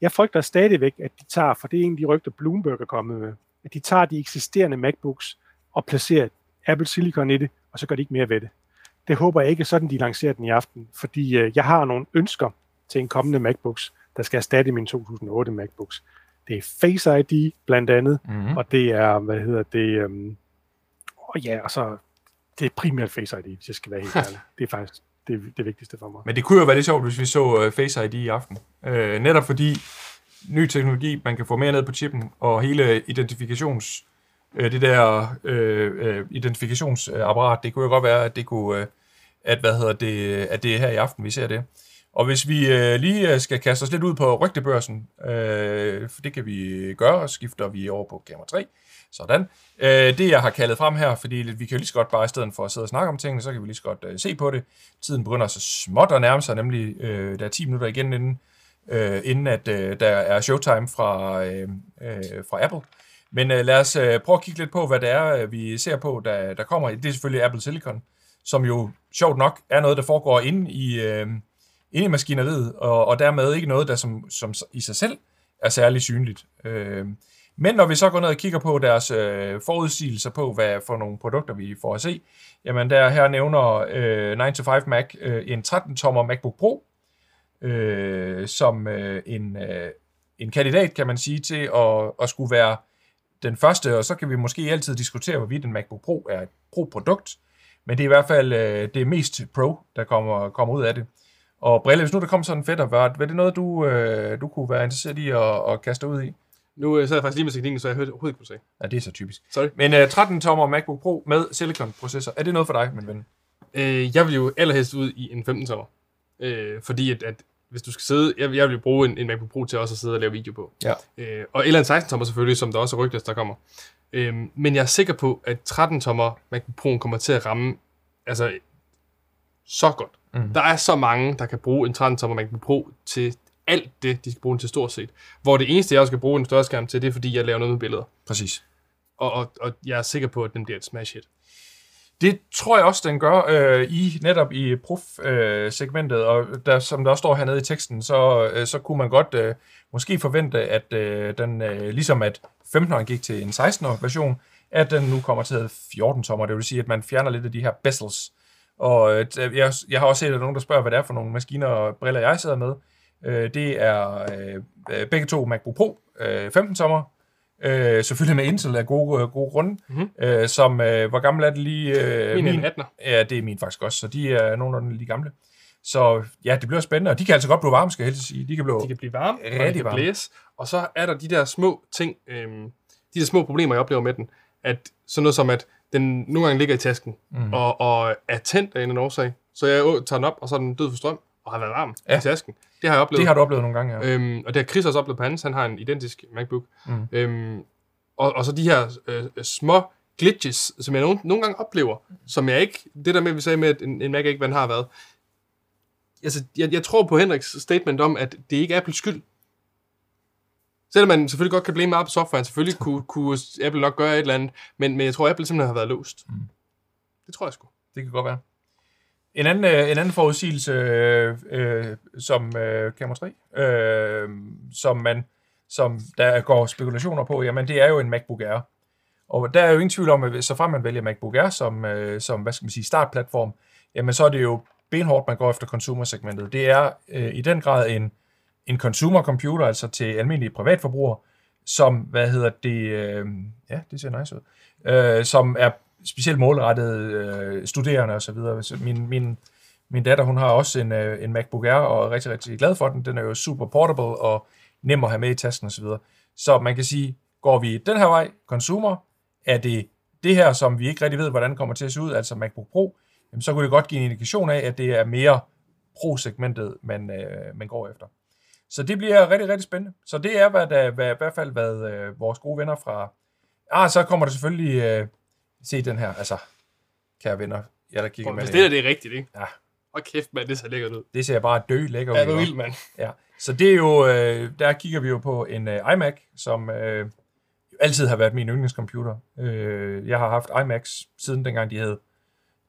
Jeg frygter stadigvæk, at de tager, for det er en af de rygter, Bloomberg er kommet med, at de tager de eksisterende MacBooks og placerer Apple Silicon i det, og så gør de ikke mere ved det. Det håber jeg ikke sådan, de lancerer den i aften, fordi øh, jeg har nogle ønsker til en kommende MacBooks, der skal erstatte min 2008 MacBooks. Det er Face ID blandt andet, Mm-hmm. og det er, hvad hedder det, øhm, og ja, og så, det er primært Face ID, hvis jeg skal være helt ærlig. Det er faktisk det, det vigtigste for mig. Men det kunne jo være lidt sjovt, hvis vi så uh, Face ID i aften. Uh, netop fordi ny teknologi, man kan få mere ned på chippen, og hele identifikations, uh, det der uh, uh, identifikationsapparat, det kunne jo godt være, at det kunne, at hvad hedder det, at det er her i aften, vi ser det. Og hvis vi øh, lige øh, skal kaste os lidt ud på rygtebørsen, øh, for det kan vi gøre, og skifter vi over på kamera 3. Sådan. Øh, det jeg har kaldet frem her, fordi vi kan jo lige så godt bare i stedet for at sidde og snakke om tingene, så kan vi lige så godt øh, se på det. Tiden begynder så småt at nærme sig, nemlig øh, der er 10 minutter igen inden, øh, inden at øh, der er showtime fra, øh, øh, fra Apple. Men øh, lad os øh, prøve at kigge lidt på, hvad det er, øh, vi ser på, der, der kommer. Det er selvfølgelig Apple Silicon, som jo sjovt nok er noget, der foregår inde i, øh, inde i maskineriet, og, og dermed ikke noget, der som, som i sig selv er særlig synligt. Øh, men når vi så går ned og kigger på deres øh, forudsigelser på, hvad for nogle produkter vi får at se, jamen der her nævner øh, 9to5 Mac øh, en 13-tommer MacBook Pro, øh, som øh, en, øh, en kandidat, kan man sige, til at, at skulle være den første, og så kan vi måske altid diskutere, hvorvidt en MacBook Pro er et Pro-produkt, men det er i hvert fald øh, det mest Pro, der kommer, kommer ud af det. Og Brille, hvis nu der kom sådan en fætter, hvad var det noget, du, øh, du kunne være interesseret i at, at kaste ud i? Nu øh, sad jeg faktisk lige med teknikken, så jeg hørte overhovedet ikke, hvad du sagde. Ja, det er så typisk. Sorry. Men øh, 13-tommer MacBook Pro med Silicon-processor, er det noget for dig, min ven? Øh, jeg vil jo allerhelst ud i en 15-tommer. Øh, fordi at, at hvis du skal sidde, jeg, jeg vil bruge en, en MacBook Pro til også at sidde og lave video på. Ja. Øh, og eller en 16-tommer selvfølgelig, som der også er rygter, der kommer. Øh, men jeg er sikker på, at 13-tommer MacBook Pro kommer til at ramme altså, så godt. Mhm. Der er så mange, der kan bruge en 13-tommer MacBook Pro til alt det, de skal bruge den til stort set. Hvor det eneste, jeg også skal bruge en større skærm til, det er fordi, jeg laver noget med billeder. Præcis. Og, og, og jeg er sikker på, at den bliver et smash hit. Det tror jeg også, den gør øh, i netop i prof-segmentet, øh, og der, som der også står hernede i teksten, så, øh, så kunne man godt øh, måske forvente, at øh, den, øh, ligesom at 15'eren gik til en 16'er version, at den nu kommer til at 14 tommer. Det vil sige, at man fjerner lidt af de her bezels. Og øh, jeg, jeg har også set, at der er nogen, der spørger, hvad det er for nogle maskiner og briller, jeg sidder med. Øh, det er øh, begge to MacBook Pro, øh, 15 tommer, Øh, selvfølgelig med Intel af gode, gode grunde. Mhm. Øh, som, øh, hvor gammel er det lige? Øh, Min, min 18'er. Ja, det er min faktisk også, så de er nogenlunde lige gamle. Så ja, det bliver spændende, og de kan altså godt blive varme, skal jeg helst sige. De kan blive... De kan blive varme, og Rigtig kan varme. blæse. Og så er der de der små ting, øhm, de der små problemer, jeg oplever med den. At sådan noget som, at den nogle gange ligger i tasken, Mm. og, og er tændt af en eller anden årsag. Så jeg tager den op, og så er den død for strøm, og har været varm Ja. i tasken. Det har jeg oplevet. Det har du oplevet nogle gange, ja. Øhm, og det har Chris også oplevet på hans. Han har en identisk MacBook. Mm. Øhm, og, og så de her øh, små glitches, som jeg nogle, nogle gange oplever, som jeg ikke... Det der med, vi sagde med, at en, en Mac ikke, hvad den har været. Altså, jeg, jeg tror på Henriks statement om, at det ikke er Apples skyld. Selvom man selvfølgelig godt kan blame på softwaren, selvfølgelig kunne, kunne Apple nok gøre et eller andet, men, men jeg tror, Apple simpelthen har været låst. Mm. Det tror jeg sgu. Det kan godt være. En anden, øh, en anden forudsigelse, øh, øh, som øh, kamera 3, øh, som, man, som der går spekulationer på, jamen det er jo en MacBook Air. Og der er jo ingen tvivl om, at så frem man vælger MacBook Air som, øh, som hvad skal man sige, startplatform, jamen så er det jo benhårdt, man går efter consumer-segmentet. Det er øh, i den grad en, en consumer computer, altså til almindelige privatforbrugere, som, hvad hedder det, øh, ja, det ser nice ud, øh, som er specielt målrettet øh, studerende og så videre. Min, min, min datter, hun har også en, øh, en MacBook Air, og er rigtig, rigtig glad for den. Den er jo super portable og nem at have med i tasken og så videre. Så man kan sige, går vi den her vej, consumer, er det det her, som vi ikke rigtig ved, hvordan kommer til at se ud, altså MacBook Pro, jamen, så kunne det godt give en indikation af, at det er mere pro-segmentet, man, øh, man går efter. Så det bliver rigtig, rigtig spændende. Så det er hvad der, hvad, i hvert fald, hvad øh, vores gode venner fra... Ah, så kommer der selvfølgelig... Øh, se den her, altså, kære venner, jeg der kigger med Hvis det. der, det er rigtigt, ikke? Ja. Og kæft, mand, det ser lækkert ud. Det ser bare dø lækker ud. Ja, det er vildt, mand. Ja, så det er jo, øh, der kigger vi jo på en øh, iMac, som øh, altid har været min yndlingscomputer. Øh, jeg har haft iMacs siden dengang de hed,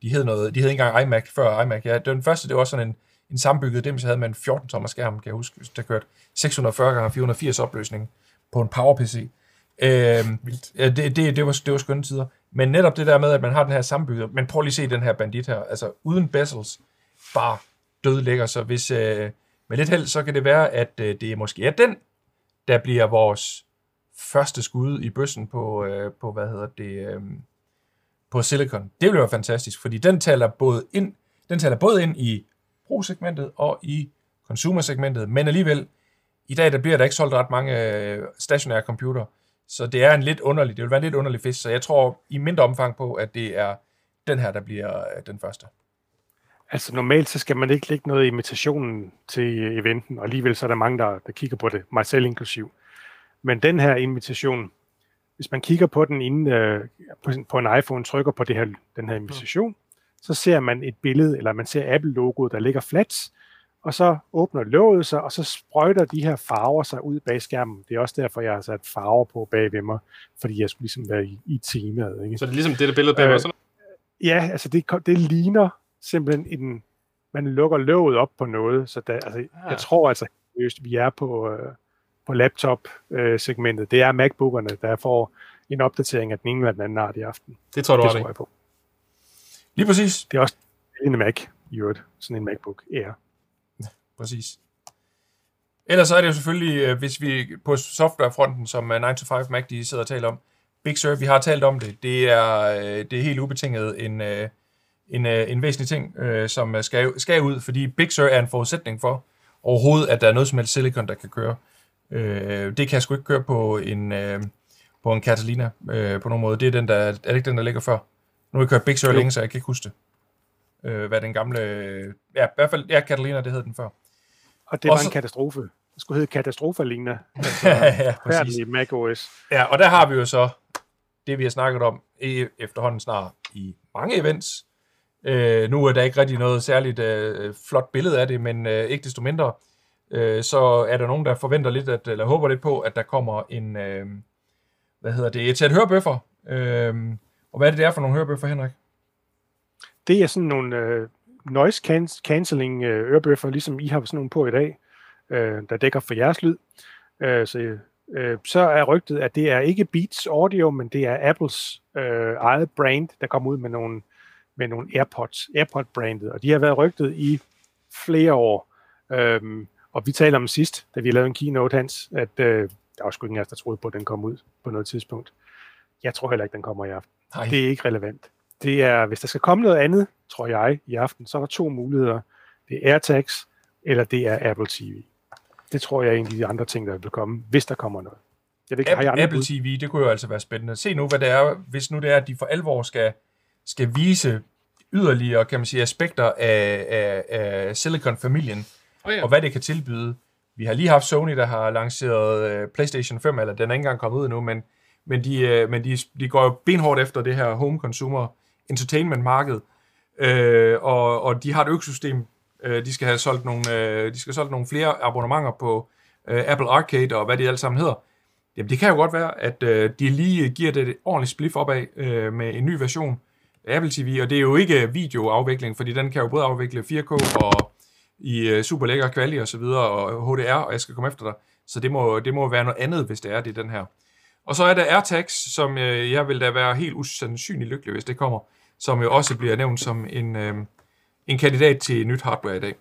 de hed noget, de hed ikke engang iMac før iMac. Ja, den første, det var sådan en, en sammenbygget dem, jeg havde med en 14 tommer skærm, kan jeg huske, der kørte 640 x 480 opløsning på en PowerPC. Øh, ja, det, det, det, var, det var skønne tider. Men netop det der med, at man har den her sammenbygget, men prøv lige at se den her bandit her, altså uden bezels, bare død. Så hvis, øh, med lidt held, så kan det være, at øh, det måske er den, der bliver vores første skud i bøssen på, øh, på hvad hedder det, øh, på Silicon. Det ville være fantastisk, fordi den taler både ind, den taler både ind i pro-segmentet og i consumer-segmentet, men alligevel, i dag der bliver der ikke solgt ret mange øh, stationære computer, så det er en lidt underlig, det vil være en lidt underlig fisk, så jeg tror i mindre omfang på, at det er den her, der bliver øh, den første. Altså normalt så skal man ikke lægge noget i invitationen til eventen, og alligevel så er der mange, der, der kigger på det, mig selv inklusiv. Men den her invitation, hvis man kigger på den inden øh, på, på en iPhone, trykker på det her, den her invitation, så ser man et billede, eller man ser Apple-logoet, der ligger flat, og så åbner låget sig, og så sprøjter de her farver sig ud bag skærmen. Det er også derfor, jeg har sat farver på bag ved mig, fordi jeg skulle ligesom være i, i temaet. Ikke? Så det er ligesom det der billede bag Øh, øh, Ja, altså det, det ligner simpelthen en, man lukker låget op på noget, så der, altså, Ah. jeg tror altså, seriøst, vi er på, øh, på laptop-segmentet. Det er MacBookerne, der får en opdatering af den ene eller den anden art i aften. Det tror du Det tror jeg på. Lige præcis. Det er også en Mac, i øvrigt. Sådan en MacBook Air. Præcis. Ellers så er det jo selvfølgelig, øh, hvis vi på softwarefronten, som øh, 9to5 Mac de sidder og taler om, Big Sur, vi har talt om det, det er, øh, det er helt ubetinget en, øh, en, en væsentlig ting, som skal, skal ud, fordi Big Sur er en forudsætning for overhovedet, at der er noget som helst silicon, der kan køre. Det kan jeg sgu ikke køre på en, på en Catalina på nogen måde. Det er, den, der, er det ikke den, der ligger før? Nu har jeg kørt Big Sur længe, så jeg kan ikke huske det. Hvad den gamle... Ja, i hvert fald, ja, Catalina, det hed den før. Og det var Også- en katastrofe. Det skulle hedde Katastrofa Ligner. ja, præcis. Færdig Mac OS. Ja, og der har vi jo så det, vi har snakket om i, efterhånden snart i mange events. Øh, nu er der ikke rigtig noget særligt øh, flot billede af det, men øh, ikke desto mindre, øh, så er der nogen, der forventer lidt, at, eller håber lidt på, at der kommer en, øh, hvad hedder det, et sæt hørebøffer. Øh, og hvad er det, det er for nogle hørebøffer, Henrik? Det er sådan nogle øh, noise can- cancelling øh, ørebøffer, ligesom I har sådan nogle på i dag, øh, der dækker for jeres lyd. Øh, så, øh, så er rygtet, at det er ikke Beats Audio, men det er Apples øh, eget brand, der kommer ud med nogle, med nogle AirPods, AirPod-brandet, og de har været rygtet i flere år. Øhm, og vi talte om sidst, da vi lavede en keynote, Hans, at øh, der var sgu ingen af os, der troede på, at den kom ud på noget tidspunkt. Jeg tror heller ikke, den kommer i aften. Nej, Det er ikke relevant. Det er, hvis der skal komme noget andet, tror jeg, i aften, så er der to muligheder. Det er AirTags, eller det er Apple TV. Det tror jeg er en af de andre ting, der vil komme, hvis der kommer noget. Jeg ved ikke, har Apple, andre Apple bud? TV, det kunne jo altså være spændende. Se nu, hvad det er, hvis nu det er, at de for alvor skal, skal vise yderligere, kan man sige, aspekter af, af, af Silicon-familien, Oh, ja. og hvad det kan tilbyde. Vi har lige haft Sony, der har lanceret øh, PlayStation 5, eller den er ikke engang kommet ud endnu, men, men, de, øh, men de, de går jo benhårdt efter det her home consumer entertainment marked, øh, og, og de har et økosystem. Øh, de skal have solgt nogle, øh, de skal have solgt nogle flere abonnementer på øh, Apple Arcade og hvad det alt sammen hedder. Jamen det kan jo godt være, at øh, de lige giver det et ordentligt spliff opad øh, med en ny version af Apple TV, og det er jo ikke videoafvikling, fordi den kan jo både afvikle 4K og i øh, super lækker kvali og så videre, og HDR, og jeg skal komme efter dig. Så det må, det må være noget andet, hvis det er det, den her. Og så er der AirTags, som øh, jeg vil da være helt usandsynligt lykkelig, hvis det kommer, som jo også bliver nævnt som en, øh, en kandidat til nyt hardware i dag.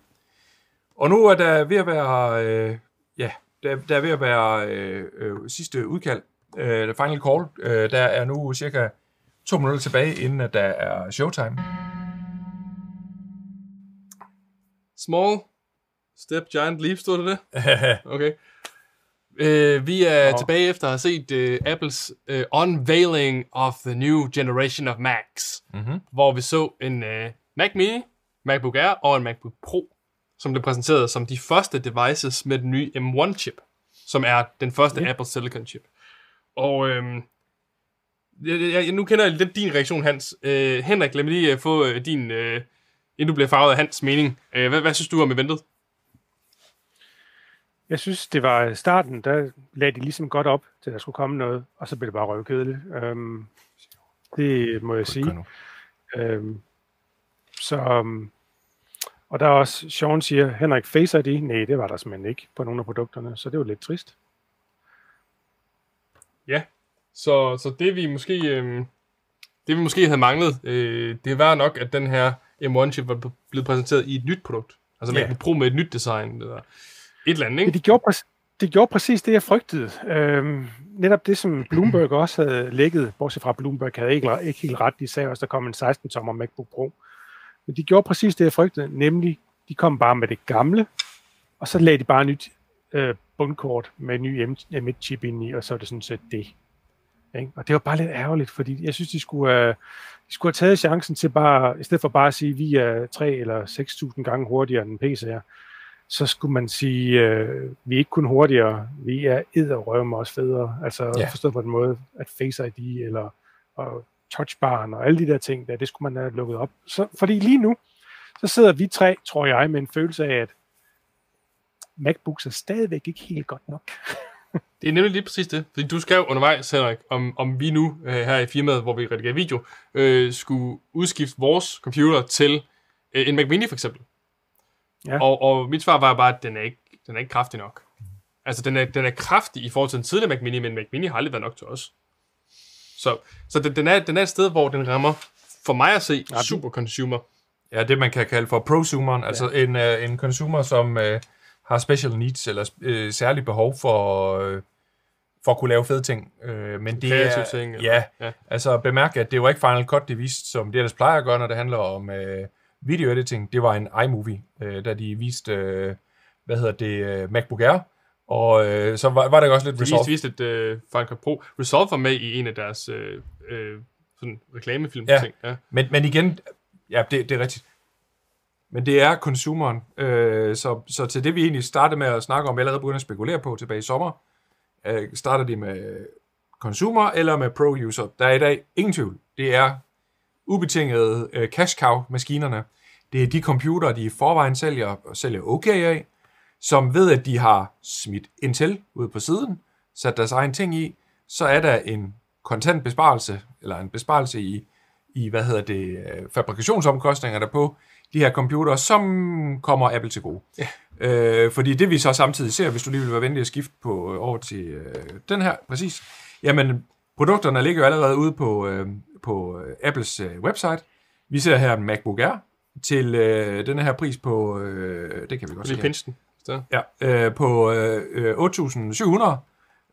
Og nu er der ved at være, øh, ja, der, der er ved at være øh, øh, sidste udkald, øh, final call. Øh, der er nu cirka to minutter tilbage, inden at der er showtime. Small step, giant leap, stod det det? Okay. Øh, vi er Nå. tilbage efter at have set øh, Apples øh, unveiling of the new generation of Macs, mm-hmm. hvor vi så en øh, Mac Mini, MacBook Air og en MacBook Pro, som blev præsenteret som de første devices med den nye M1-chip, som er den første Ja. Apple Silicon chip. Og øhm, jeg, jeg, jeg, nu kender jeg lidt din reaktion, Hans. Øh, Henrik, lad mig lige øh, få øh, din, øh, inden du bliver farvet af Hans mening. Øh, hvad, hvad synes du om eventet? Jeg synes, det var starten, der lagde de ligesom godt op til, at der skulle komme noget, og så blev det bare røvkedeligt. Øhm, det må jeg sige. Øhm, så, um, og der er også, Sean siger, Henrik, Face ID? Nej, det var der simpelthen ikke på nogle af produkterne, så det var lidt trist. Så, så det vi måske øh, det vi måske havde manglet, øh, det var nok, at den her M1-chip var blevet præsenteret i et nyt produkt. Altså Ja. man kunne Pro med et nyt design, eller et eller andet, Ja, ikke? de gjorde, præ- de gjorde præcis det, jeg frygtede. Øhm, netop det, som Bloomberg også havde lægget, bortset fra Bloomberg havde ikke, ikke helt ret, de sagde også, der kom en 16-tommer MacBook Pro. Men de gjorde præcis det, jeg frygtede, nemlig, de kom bare med det gamle, og så lagde de bare nyt øh, bundkort med en ny M1-chip ind i, og så er det sådan set det. Ikke? Og det var bare lidt ærgerligt, fordi jeg synes, de skulle, uh, de skulle have taget chancen til bare, i stedet for bare at sige, at vi er 3 eller 6.000 gange hurtigere end PC er, så skulle man sige, øh, vi er ikke kun hurtigere, vi er edderrømme også federe. Altså Ja. forstået på den måde, at Face ID eller og touchbaren og alle de der ting, der, det skulle man have lukket op. Så, fordi lige nu, så sidder vi tre, tror jeg, med en følelse af, at MacBooks er stadigvæk ikke helt godt nok. Det er nemlig lige præcis det. Fordi du skrev undervejs, Henrik, om, om vi nu øh, her i firmaet, hvor vi redigerer video, øh, skulle udskifte vores computer til øh, en Mac Mini for eksempel. Ja. Og, og mit svar var bare, at den er ikke, den er ikke kraftig nok. Altså, den er, den er kraftig i forhold til den tidligere Mac Mini, men Mac Mini har aldrig været nok til os. Så, så den, den, er, den er et sted, hvor den rammer, for mig at se, Ja, super consumer. Ja, det man kan kalde for prosumeren, altså en, uh, en consumer, som uh, har special needs eller uh, særlig behov for, uh, for at kunne lave fede ting. Uh, men det Kreative er, ting, eller- ja, ja. ja, altså bemærk, at det var ikke Final Cut, de viste, som det ellers plejer at gøre, når det handler om uh, video editing. Det var en iMovie, uh, da de viste, uh, hvad hedder det, uh, MacBook Air. Og uh, så var, var der også lidt De Resolve. viste, viste et uh, Final Cut Pro. Resolve var med i en af deres øh, øh, sådan reklamefilm Ja. ting. Ja. Men, men igen, ja, det, det er rigtigt. Men det er consumeren. Øh, så, så til det, vi egentlig startede med at snakke om, allerede begyndte at spekulere på tilbage i sommer, øh, starter de med consumer eller med pro-user. Der er i dag ingen tvivl. Det er ubetingede øh, cash cow-maskinerne. Det er de computere, de i forvejen sælger, og sælger okay af, som ved, at de har smidt Intel ud på siden, sat deres egen ting i, så er der en kontant besparelse, eller en besparelse i, i hvad hedder det, øh, fabrikationsomkostninger der på de her computere, som kommer Apple til gode. Ja. Øh, fordi det vi så samtidig ser, hvis du lige vil være venlig at skifte på, øh, over til øh, den her, præcis, jamen produkterne ligger jo allerede ude på, øh, på øh, Apples øh, website. Vi ser her en MacBook Air til øh, den her pris på, øh, det kan vi godt se. Så. Ja, øh, på øh, øh,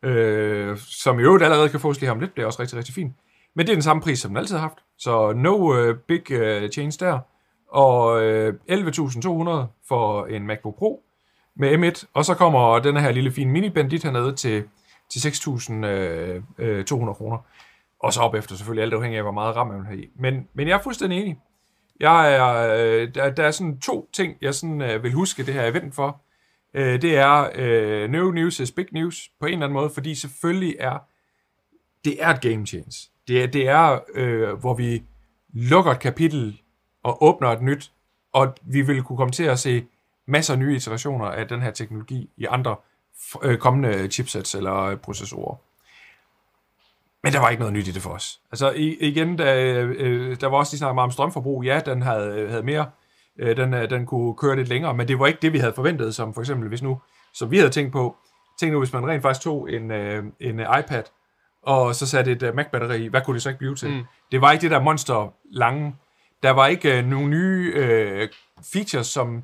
8.700, øh, som i øvrigt allerede kan fås lige om lidt. Det er også rigtig, rigtig fint. Men det er den samme pris, som den altid har haft. Så no øh, big øh, change der. Og øh, 11.200 for en MacBook Pro med M1. Og så kommer den her lille fine mini-bandit hernede til, til 6.200 øh, øh, 200 kroner. Og så op efter selvfølgelig alt afhængig af, hvor meget RAM man har i. Men, men jeg er fuldstændig enig. Jeg er, øh, der, der er sådan to ting, jeg sådan, øh, vil huske det her event for. Øh, det er øh, no news is big news på en eller anden måde, fordi selvfølgelig er det er et game change. Det er, det er øh, hvor vi lukker et kapitel og åbner et nyt, og vi vil kunne komme til at se masser af nye iterationer af den her teknologi i andre øh, kommende chipsets eller øh, processorer. Men der var ikke noget nyt i det for os. Altså igen, da, øh, der var også lige snakket meget om strømforbrug. Ja, den havde, havde mere. Øh, den, øh, den kunne køre lidt længere, men det var ikke det, vi havde forventet, som for eksempel hvis nu, som vi havde tænkt på. Tænk nu, hvis man rent faktisk tog en, øh, en øh, iPad, og så satte et øh, Mac-batteri i, hvad kunne det så ikke blive til? Mm. Det var ikke det der monster lange. Der var ikke øh, nogen nye øh, features, som,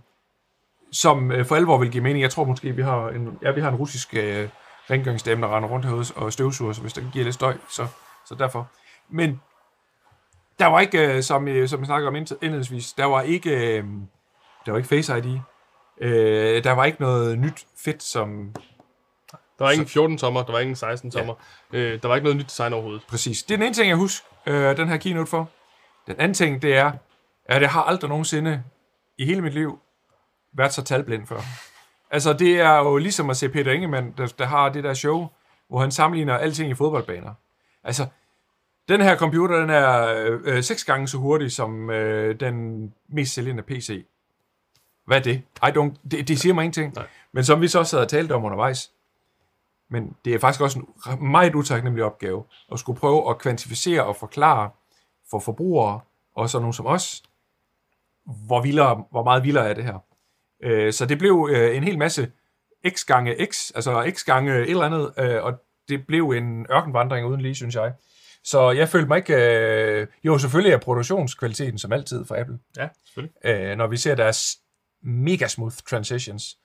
som øh, for alvor vil give mening. Jeg tror måske, vi har en, ja, vi har en russisk øh, rengøringsdame, der render rundt herude og støvsuger, så hvis der giver lidt støj, så, så derfor. Men der var ikke, øh, som, øh, som jeg snakkede om ind- indledningsvis, der var ikke, øh, der var ikke Face ID. Øh, der var ikke noget nyt fedt, som Der var ingen 14 tommer, der var ingen 16 tommer. Ja. Øh, der var ikke noget nyt design overhovedet. Præcis. Det er den ene ting, jeg husker øh, den her keynote for. Den anden ting, det er, at jeg har aldrig nogensinde i hele mit liv været så talblind før. Altså, det er jo ligesom at se Peter Ingemann, der, der har det der show, hvor han sammenligner alting i fodboldbaner. Altså, den her computer, den er øh, øh, seks gange så hurtig som øh, den mest sælgende PC. Hvad er det? I don't, det, det siger mig ingenting. Nej. Men som vi så sad og talte om undervejs, men det er faktisk også en meget utaknemmelig opgave at skulle prøve at kvantificere og forklare for forbrugere, og så nogen som os, hvor, vildere, hvor meget vildere er det her. Øh, så det blev øh, en hel masse x gange x, altså x gange et eller andet, øh, og det blev en ørkenvandring uden lige, synes jeg. Så jeg følte mig ikke... Øh, jo, selvfølgelig er produktionskvaliteten som altid for Apple, Ja, selvfølgelig. øh, når vi ser deres mega smooth transitions.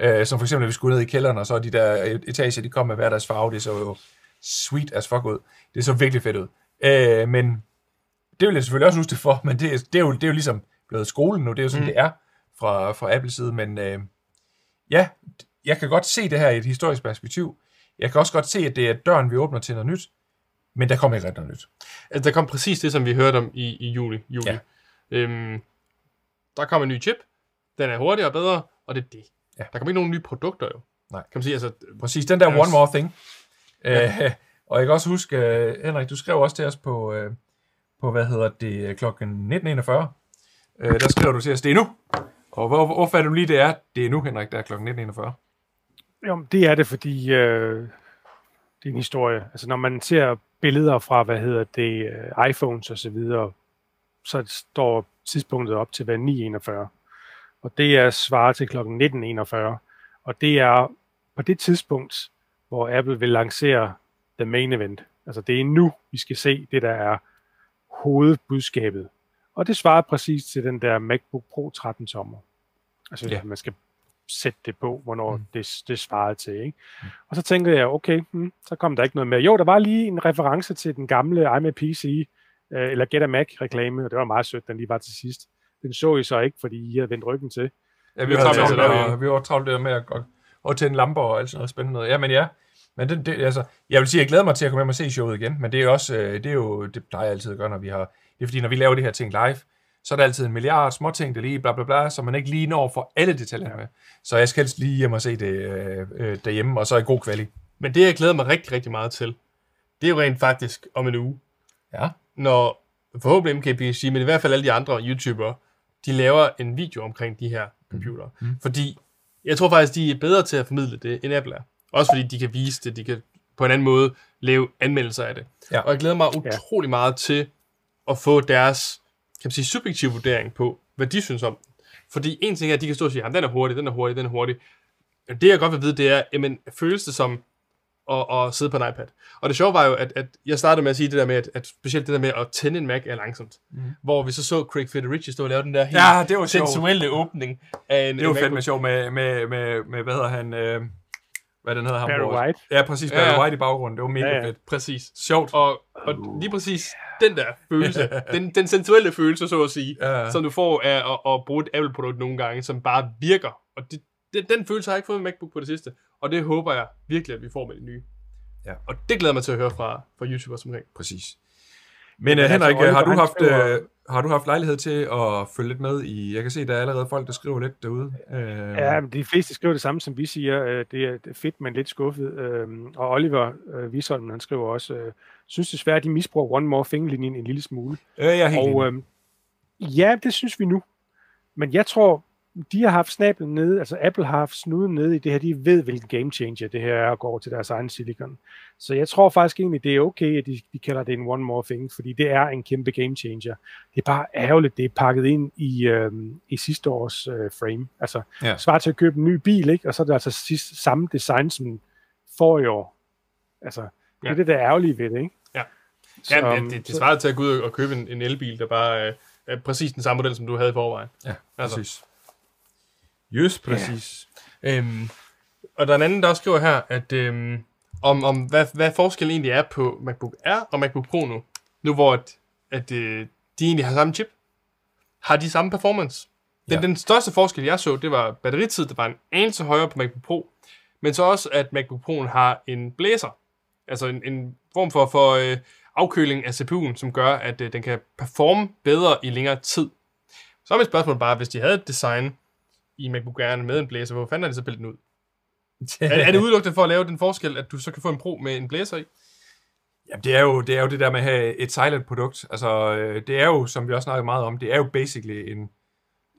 Øh, som for eksempel, når vi skulle ned i kælderen, og så de der etager, de kom med hver deres farve, det så jo sweet as fuck ud. Det så virkelig fedt ud. Øh, men det vil jeg selvfølgelig også huske det for, men det, er- det, er, jo, det er jo ligesom blevet skolen nu, det er jo sådan, mm. det er fra, fra Apples side, men øh, ja, jeg kan godt se det her i et historisk perspektiv. Jeg kan også godt se, at det er døren, vi åbner til noget nyt, Men der kommer ikke ret noget nyt. Altså, der kom præcis det, som vi hørte om i, i juli. juli. Ja. Øhm, der kom en ny chip. Den er hurtigere og bedre, og det er det. Ja. Der kommer ikke nogen nye produkter jo. Nej. Kan man sige, altså... Præcis, den der Yes. One More Thing. Ja. Øh, og jeg kan også huske, øh, Henrik, du skrev også til os på, øh, på hvad hedder det, klokken 19.41. Øh, der skriver du til os, det er nu. Og hvor, hvor fandt du lige, det er? Det er nu, Henrik, der er klokken 19.41. Jo, det er det, fordi øh, det er en historie. Altså, når man ser billeder fra, hvad hedder det, øh, iPhones og så videre, så står tidspunktet op til at være 9.41. Og det er svaret til klokken 19.41. Og det er på det tidspunkt, hvor Apple vil lancere the main event. Altså, det er nu, vi skal se det, der er hovedbudskabet. Og det svarer præcis til den der MacBook Pro 13 tommer. Altså, Ja. man skal sætte det på, hvornår Mm. det, det svarede til. Ikke? Mm. Og så tænkte jeg, okay, hmm, så kom der ikke noget mere. Jo, der var lige en reference til den gamle iMac PC, øh, eller Get a Mac-reklame, og det var meget sødt, den lige var til sidst. Den så I så ikke, fordi I havde vendt ryggen til. Ja, vi Vi var travlt at- vi var travlt der med at, at, at tænde lamper og alt sådan noget spændende noget. Ja, men ja. Men det, det, altså, jeg vil sige, jeg glæder mig til at komme hjem og se showet igen, men det er også, øh, det er jo, det plejer jeg altid at gøre, når vi har, det er fordi, når vi laver det her ting live, så er der altid en milliard små ting, der lige bla bla bla, så man ikke lige når for alle detaljer med. Så jeg skal helst lige hjem og se det øh, øh, derhjemme, og så i god kvalitet. Men det, jeg glæder mig rigtig, rigtig meget til, det er jo rent faktisk om en uge, Ja. når forhåbentlig MKBHD, men i hvert fald alle de andre YouTubere, de laver en video omkring de her computere. Mm. Mm. Fordi jeg tror faktisk, de er bedre til at formidle det, end Apple er. Også fordi de kan vise det, de kan på en anden måde lave anmeldelser af det. Ja. Og jeg glæder mig utrolig meget til at få deres kan man sige, subjektive vurdering på, hvad de synes om den. Fordi en ting er, at de kan stå og sige, at den er hurtig, den er hurtig, den er hurtig. Det jeg godt vil vide, det er, jamen, føles det som at, at sidde på en iPad? Og det sjove var jo, at, at jeg startede med at sige det der med, at, at specielt det der med at tænde en Mac er langsomt. Mm. Hvor vi så så Craig Federici stå og lave den der helt Ja, det var sjovt. sensuelle åbning af en Det var en fandme sjovt med, med, med, med, hvad hedder han, øh, hvad den hedder ham? Barry White. Ja, præcis, Barry ja. White i baggrunden, det var mega Ja, ja. fedt. Præcis. Sjovt. Og, og lige præcis den der følelse, den, den sensuelle følelse, så at sige, Ja. som du får af at, at bruge et Apple-produkt nogle gange, som bare virker. Og det, det, den følelse har jeg ikke fået med MacBook på det sidste. Og det håber jeg virkelig, at vi får med det nye. Ja. Og det glæder mig til at høre fra, fra YouTubers omkring. Præcis. Men uh, altså, Henrik, Oliver, har du haft skriver- uh, har du haft lejlighed til at følge lidt med i? Jeg kan se, der er allerede folk, der skriver lidt derude. Uh, Ja, men de fleste skriver det samme, som vi siger. Øh, Det er fedt, men lidt skuffet. Øhm, Og Oliver øh, Visholm, han skriver også, øh, synes desværre, at de misbruger One More Thing-linjen en lille smule. øh, jeg er helt Og enig. øhm, ja, det synes vi nu. Men jeg tror, de har haft snablen nede, altså Apple har haft snuden nede i det her, de ved, hvilken game changer det her er, og går over til deres egen silicon. Så jeg tror faktisk egentlig, det er okay, at de, de kalder det en one more thing, fordi det er en kæmpe game changer. Det er bare ærgerligt, det er pakket ind i, øhm, i sidste års øh, frame. Altså, Ja. svar til at købe en ny bil, ikke? og så er det altså sidst, samme design som for i år. Altså, det er Ja. det, der er ærgerlige ved det, ikke? Ja. Så, Ja, øhm, det, det, det svarer til at gå ud og købe en, en elbil, der bare øh, er præcis den samme model, som du havde i forvejen. Ja, altså. præcis. Just præcis. Øhm, og der er en anden, der også skriver her, at øhm, om, om hvad, hvad forskellen egentlig er på MacBook Air og MacBook Pro nu. Nu hvor at, at øh, de egentlig har samme chip. Har de samme performance? Den, Ja. den største forskel, jeg så, det var batteritid, der var en anelse højere på MacBook Pro. Men så også, at MacBook Pro har en blæser. Altså en, en form for, for øh, afkøling af CPU'en, som gør, at øh, den kan performe bedre i længere tid. Så er mit spørgsmål bare, hvis de havde et design i MacBook Air med en blæser, hvor fanden er det så pillet den ud? Er, er det udelukkende for at lave den forskel, at du så kan få en Pro med en blæser i? Jamen, det er, jo, det er jo det der med at have et silent produkt. Altså, øh, det er jo, som vi også snakkede meget om, det er jo basically en,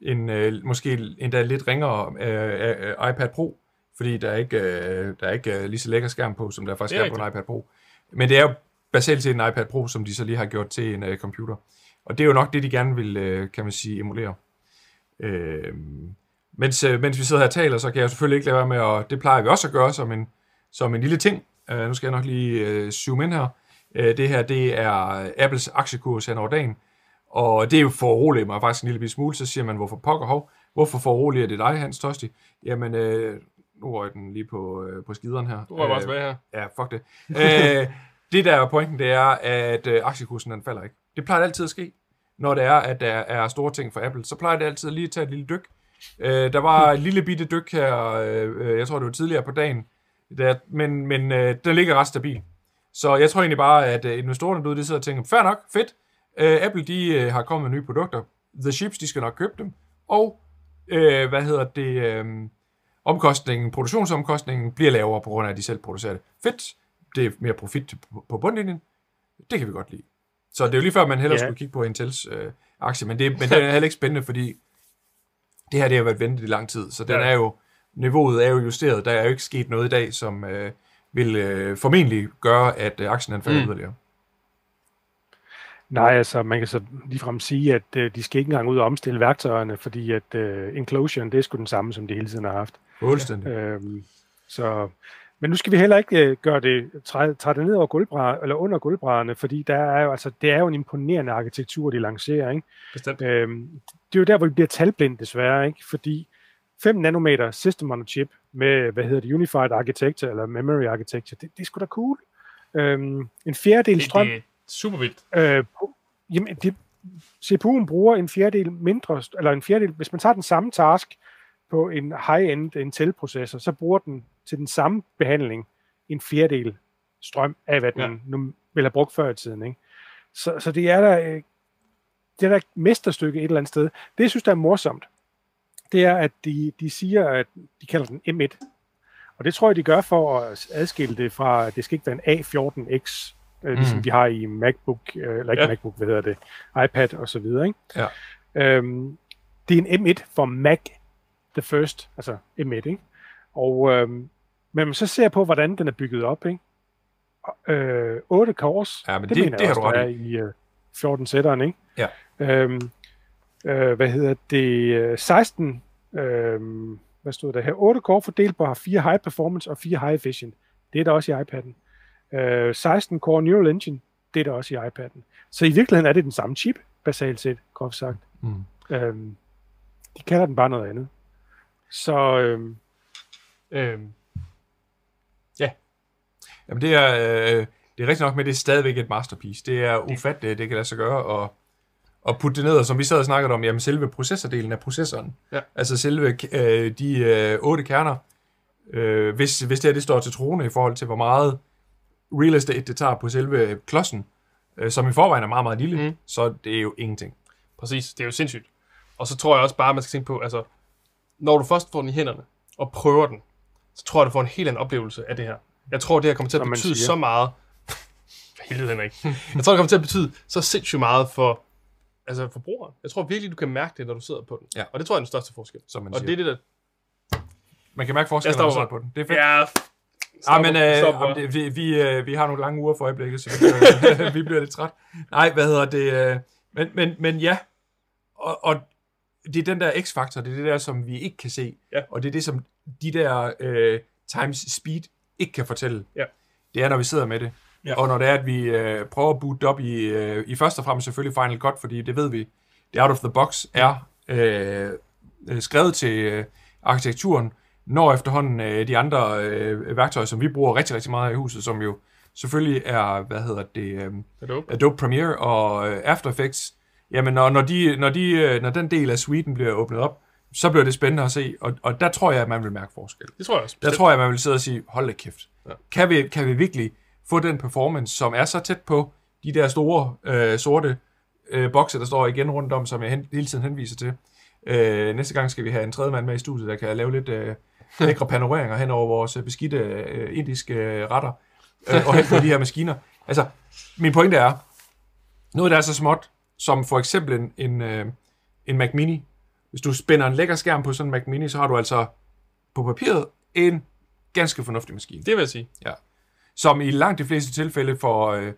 en øh, måske endda lidt ringere øh, iPad Pro, fordi der er ikke, øh, der er ikke øh, lige så lækker skærm på, som der faktisk Det er er, på en iPad Pro. Men det er jo basalt set en iPad Pro, som de så lige har gjort til en øh, computer. Og det er jo nok det, de gerne vil, øh, kan man sige, emulere. Øh, mens, øh, mens vi sidder her og taler, så kan jeg selvfølgelig ikke lade være med, og det plejer vi også at gøre som en, som en lille ting. Uh, nu skal jeg nok lige øh, zoome ind her. Uh, det her, det er Apples aktiekurs hen over dagen. Og det er jo for at rolige mig faktisk en lille smule. Så siger man, hvorfor pokker hov? Hvorfor foruroliger det dig, Hans Tosti? Jamen, øh, nu røg den lige på, øh, på skideren her. Du var bare Øh, tilbage her. Ja, fuck det. øh, det der er pointen, det er, at øh, aktiekursen den falder ikke. Det plejer altid at ske, når det er, at der er store ting for Apple. Så plejer det altid lige at tage et lille dyk. Øh, der var et lille bitte dyk her, øh, øh, jeg tror det var tidligere på dagen, der, men, men øh, den ligger ret stabil. Så jeg tror egentlig bare, at øh, investorerne derude, de sidder og tænker, fair nok, fedt. Øh, Apple, de øh, har kommet med nye produkter. The Ships, de skal nok købe dem. Og, øh, hvad hedder det, øh, omkostningen, produktionsomkostningen bliver lavere på grund af, at de selv producerer det. Fedt. Det er mere profit på, bundlinjen. Det kan vi godt lide. Så det er jo lige før, man hellere Ja. skulle kigge på Intels øh, aktie, men det, men det er heller ikke spændende, fordi det her det har været ventet i lang tid, så den Ja. er jo, niveauet er jo justeret. Der er jo ikke sket noget i dag, som øh, vil øh, formentlig gøre, at øh, aktien falder Mm. yderligere. Nej, altså man kan så ligefrem sige, at øh, de skal ikke engang ud og omstille værktøjerne, fordi at øh, inclusion, det er sgu den samme, som de hele tiden har haft. Fuldstændig. Øhm, så, men nu skal vi heller ikke øh, gøre det, træde, træde det ned over gulvbræd, eller under gulvbrædderne, fordi der er jo, altså, det er jo en imponerende arkitektur, de lancerer. Ikke? Bestemt. Øhm, det er jo der, hvor vi bliver talblind desværre, ikke? fordi 5 nanometer system on a chip med, hvad hedder det, Unified Architecture eller Memory Architecture, det, det er sgu da cool. Øhm, en fjerdedel strøm, det er super vildt. øh, jamen, det, CPU'en bruger en fjerdedel mindre, eller en fjerdedel, hvis man tager den samme task på en high-end Intel-processor, så bruger den til den samme behandling en fjerdedel strøm af, hvad den Ja. nu ville have brugt før i tiden. Ikke? Så, så det er der, øh, det er der mesterstykke et eller andet sted. Det, jeg synes, der er morsomt, det er, at de, de siger, at de kalder den M1. Og det tror jeg, de gør for at adskille det fra, at det skal ikke være en A14X, øh, ligesom Mm. de har i MacBook, øh, eller ikke ja. MacBook, hvad hedder det, iPad og så videre. Ikke? Ja. Øhm, det er en M1 for Mac the first, altså M1, ikke? Og øhm, men man så ser på, hvordan den er bygget op, ikke? Øh, 8 cores, Ja, men det- mener det jeg også, der er i øh, 14 sætteren, ikke? Ja. Øhm, øh, hvad hedder det? øh, 16, øhm, hvad stod der her? 8 core fordelt på har 4 high performance og 4 high efficient. Det er der også i iPad'en. Øh, 16 core neural engine, det er der også i iPad'en. Så i virkeligheden er det den samme chip, basalt set, groft sagt. Mm. Øhm, de kalder den bare noget andet. Så øhm, Øhm, Jamen det er, øh, det er rigtigt nok, men det er stadigvæk et masterpiece. Det er ufatteligt, at det kan lade sig gøre, og, og putte det ned, og som vi sad og snakkede om, jamen selve processordelen af processoren, Ja. altså selve øh, de øh, otte kerner, øh, hvis, hvis det her det står til trone i forhold til, hvor meget real estate det tager på selve klodsen, øh, som i forvejen er meget, meget lille, mm. så det er jo ingenting. præcis. Det er jo sindssygt. Og så tror jeg også bare, man skal tænke på, altså, når du først får den i hænderne og prøver den, så tror jeg, du får en helt anden oplevelse af det her. Jeg tror, det her kommer til at betyde så meget. Helvede, Henrik. Jeg tror, det kommer til at betyde så sindssygt meget for altså forbrugeren. Jeg tror virkelig, du kan mærke det, når du sidder på den. Ja. Og det tror jeg er den største forskel. Som man Og siger. det er det, der... Man kan mærke forskellen, når man sidder på den. Det er fedt. Ja, Ja, men øh, stop, jamen, det, vi, vi, øh, vi har nogle lange uger for øjeblikket, så vi bliver, vi bliver lidt træt. Nej, hvad hedder det? Øh, men, men, men ja, og, og det er den der x-faktor, det er det der, som vi ikke kan se, Ja. og det er det, som de der øh, times speed ikke kan fortælle. Ja. Det er, når vi sidder med det. Ja. Og når det er, at vi øh, prøver at boote op i, øh, i første og fremmest selvfølgelig Final Cut, fordi det ved vi, det out of the box er øh, øh, skrevet til øh, arkitekturen, når efterhånden øh, de andre øh, værktøjer, som vi bruger rigtig, rigtig meget i huset, som jo selvfølgelig er, hvad hedder det, øh, okay? Adobe Premiere og øh, After Effects, jamen når, når, de, når, de, øh, når den del af suiten bliver åbnet op, så bliver det spændende at se, og, og der tror jeg, at man vil mærke forskel. Det tror jeg også. Der tror jeg, at man vil sidde og sige, hold da kæft. Ja. Ja. Kan, vi, kan vi virkelig få den performance, som er så tæt på de der store øh, sorte øh, bokse, der står igen rundt om, som jeg hen, hele tiden henviser til. Øh, næste gang skal vi have en tredje mand med i studiet, der kan lave lidt øh, lækre panoreringer hen over vores øh, beskidte øh, indiske øh, retter øh, og hen på de her maskiner. Altså, min pointe er, noget der er så småt, som for eksempel en, en, øh, en Mac Mini. Hvis du spænder en lækker skærm på sådan en Mac Mini, så har du altså på papiret en ganske fornuftig maskine, Det vil jeg sige. som i langt de fleste tilfælde for, øh,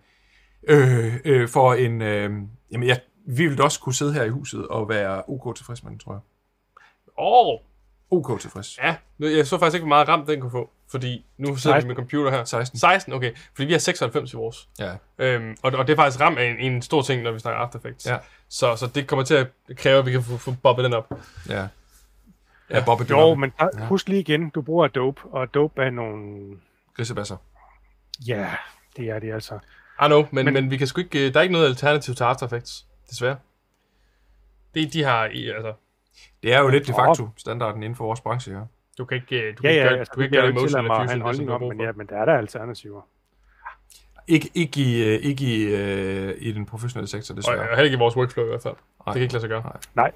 øh, øh, for en... Øh, jamen, jeg, vi ville også kunne sidde her i huset og være OK tilfreds med den, tror jeg. Åh, oh, OK tilfreds. ja. Nu- Jeg så faktisk ikke, hvor meget ram den kunne få. Fordi nu sidder vi 16. med computer her. 16. 16, okay. Fordi vi har 96 i vores. Ja. Øhm, og, og det er faktisk ram af en, en stor ting, når vi snakker After Effects. Ja. Så, så det kommer til at kræve, at vi kan få, få bobbet den op. Ja. Ja, Bobbe jo, men der, husk lige igen, du bruger Adobe, og Adobe er nogle... Grisebasser. Ja, det er det altså. I know, men, men, Men- vi kan sgu ikke, øh, der er ikke noget alternativ til After Effects, desværre. Det, de har, i- altså, Det er jo lidt de facto standarden inden for vores branche, ja. Du kan ikke, øh, du Ja, kan ikke ja, gøre, altså, du kan det ikke gøre tillade mig at have en det, som holdning om, men, ja, men der er der alternativer. ikke, ikke, i, øh, ikke i, øh, i den professionelle sektor, Og desværre. heller ikke i vores workflow i hvert fald. Det Nej. kan ikke lade sig gøre. Nej.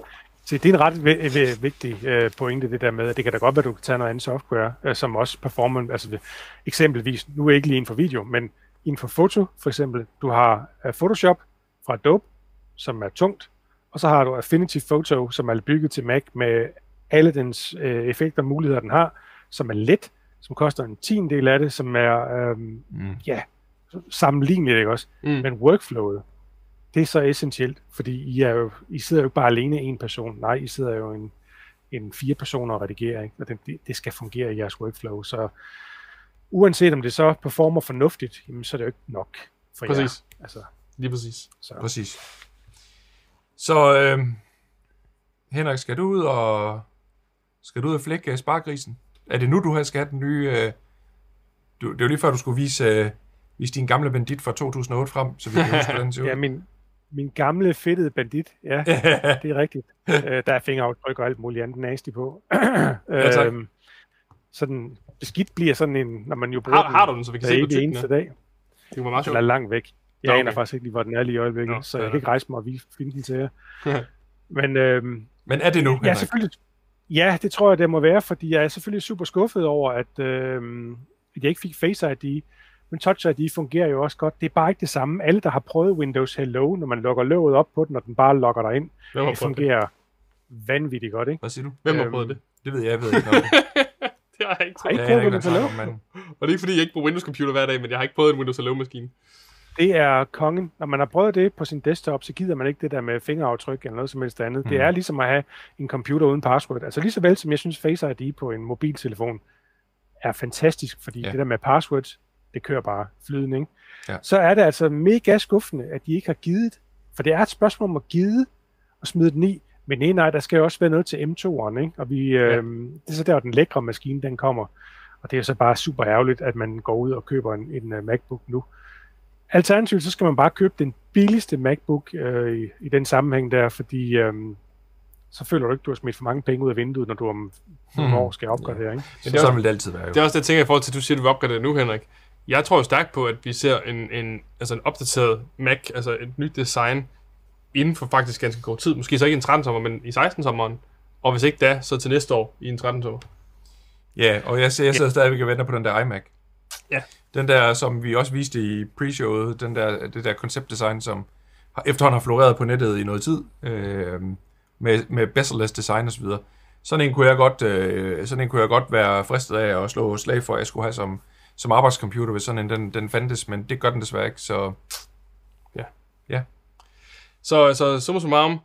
Så det er en ret vi- vi- vigtig øh, pointe, det der med, at det kan da godt være, at du kan tage noget andet software, øh, som også performer, altså eksempelvis, nu er ikke lige inden for video, men inden for foto, for eksempel, du har øh, Photoshop fra Adobe, som er tungt, og så har du Affinity Photo, som er bygget til Mac med alle dens øh, effekter og muligheder, den har, som er let, som koster en tiendel af det, som er øh, Mm. sammenligneligt, ikke også? Mm. Men workflowet, det er så essentielt, fordi I, er jo, I sidder jo ikke bare alene en person. Nej, I sidder jo en, en fire personer og redigerer, ikke? og det, det- det skal fungere i jeres workflow. Så uanset om det så performer fornuftigt, jamen, så er det jo ikke nok for Præcis. jer. Altså, Lige præcis. så. Præcis. Så øh, Henrik, skal du ud og skal du ud og flække øh, spargrisen? Er det nu, du har have den nye... Øh, du, det er jo lige før, du skulle vise, øh, vise din gamle bandit fra 2008 frem, så vi kan huske, hvordan den ser ud. Ja, min, min gamle fedtede bandit, ja, det er rigtigt. øh, der er fingeraftryk og alt muligt andet nasty på. Ja, tak. øhm, sådan beskidt bliver sådan en, når man jo bruger Har, har du den, så vi kan se, hvor tyk den eneste er? dag. Det var meget Den sjovt. er langt væk. Jeg okay. aner faktisk ikke lige, hvor den er lige i øjeblikket, Nå, så jeg kan ikke rejse mig og finde den til jer. Men øhm, Men er det nu, ja, Henrik? selvfølgelig. Ja, det tror jeg, det må være, fordi jeg er selvfølgelig super skuffet over, at, øhm, at jeg ikke fik Face ID. Men Touch ID fungerer jo også godt. Det er bare ikke det samme. Alle, der har prøvet Windows Hello, når man lukker låget op på den, og den bare logger dig ind, har det prøvet det? fungerer vanvittigt godt, ikke? Hvad siger du? Hvem har Øhm, prøvet det? Det ved jeg, jeg ved ikke noget. Det har jeg ikke Har prøvet. ikke Ja, prøvet Windows Hello? Og det er ikke, fordi jeg ikke bruger Windows-computer hver dag, men jeg har ikke prøvet en Windows Hello-maskine. Det er kongen. Når man har prøvet det på sin desktop, så gider man ikke det der med fingeraftryk eller noget som helst andet. Mm. Det er ligesom at have en computer uden password. Altså lige så vel som jeg synes Face ID på en mobiltelefon er fantastisk, fordi Ja. det der med passwords, det kører bare flydende, ikke? Ja. Så er det altså mega skuffende, at de ikke har givet, for det er et spørgsmål om at give og smide den i, men nej, nej, der skal jo også være noget til M2'eren, ikke? Og vi, Ja. øhm, det er så der, den lækre maskine, den kommer. Og det er så bare super ærgerligt, at man går ud og køber en, en uh, MacBook nu. Alternativt, så skal man bare købe den billigste MacBook øh, i, i den sammenhæng der, fordi øhm, så føler du ikke, du har smidt for mange penge ud af vinduet, når du om nogle Hmm. år skal opgradere, ikke? Men det er Sådan vil det altid være, jo. Det er også det, jeg tænker i forhold til, at du siger, at du vil opgradere nu, Henrik. Jeg tror jo stærkt på, at vi ser en, en, altså en opdateret Mac, altså et nyt design, inden for faktisk ganske kort tid. Måske så ikke i en 13 sommer, men i 16 sommeren. Og hvis ikke da, så til næste år i en 13 sommer. Ja, og jeg, ser, jeg sidder stadigvæk og venter på den der iMac. Ja. Den der, som vi også viste i pre-showet, den der, det der konceptdesign, som har, efterhånden har floreret på nettet i noget tid, øh, med, med bezel-less design osv. Sådan en kunne jeg godt, øh, sådan en kunne jeg godt være fristet af at slå slag for, at jeg skulle have som, som arbejdscomputer, hvis sådan en den, den fandtes, men det gør den desværre ikke, så Så, så summa summarum,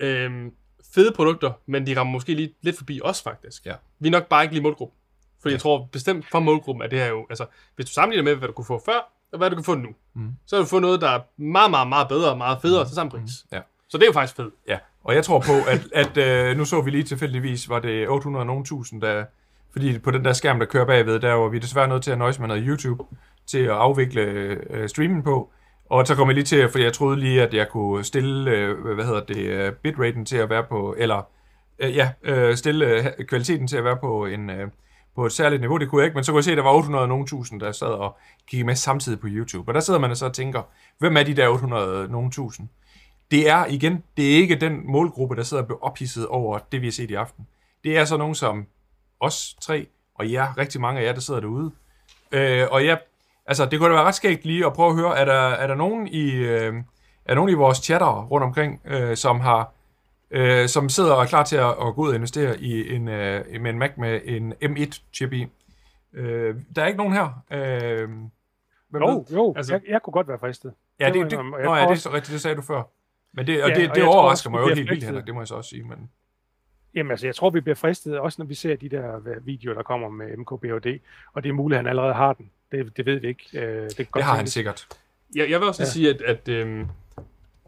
øhm, fede produkter, men de rammer måske lige lidt forbi os faktisk. Ja. Vi er nok bare ikke lige målgruppen. Fordi jeg tror bestemt for målgruppen, at det her jo, altså, hvis du sammenligner med, hvad du kunne få før, og hvad du kan få nu, Mm. så har du fået noget, der er meget, meget, meget bedre og meget federe til samme pris. ja. Så det er jo faktisk fedt. Ja, og jeg tror på, at, at øh, nu så vi lige tilfældigvis, var det 800 og nogen tusind, der, fordi på den der skærm, der kører bagved, der var vi desværre nødt til at nøjes med noget YouTube til at afvikle øh, streamen på. Og så kom jeg lige til, fordi jeg troede lige, at jeg kunne stille, øh, hvad hedder det, øh, bitraten til at være på, eller øh, ja, øh, stille øh, kvaliteten til at være på en, øh, på et særligt niveau. Det kunne jeg ikke, men så kunne jeg se, at der var 800 nogen tusind, der sad og kiggede med samtidig på YouTube. Og der sidder man og så og tænker, hvem er de der 800 nogen tusind? det er igen, det er ikke den målgruppe, der sidder og bliver ophidset over det, vi har set i aften. Det er så nogen som os tre, og jer, rigtig mange af jer, der sidder derude. Øh, og ja, altså, det kunne da være ret skægt lige at prøve at høre, er der, er der nogen i, øh, er nogen i vores chatter rundt omkring, øh, som har øh, som sidder og er klar til at, at gå ud og investere i en, øh, med en Mac med en M1-chip i. Øh, der er ikke nogen her. Øh, hvem Jo, ved? jo, Altså- jeg, jeg kunne godt være fristet. Ja, det det, det, og nå, ja, det er så rigtigt, det sagde du før. Men det, og Ja, det, og det tror overrasker også, mig jo helt vildt. Henrik, det må jeg så også sige. Men, Jamen altså, jeg tror, vi bliver fristet, også når vi ser de der videoer, der kommer med MKBHD, og det er muligt, at han allerede har den. Det, det ved vi ikke. Øh, det, kan godt det har han sikkert. Jeg, jeg vil også ja. sige, at, at øhm,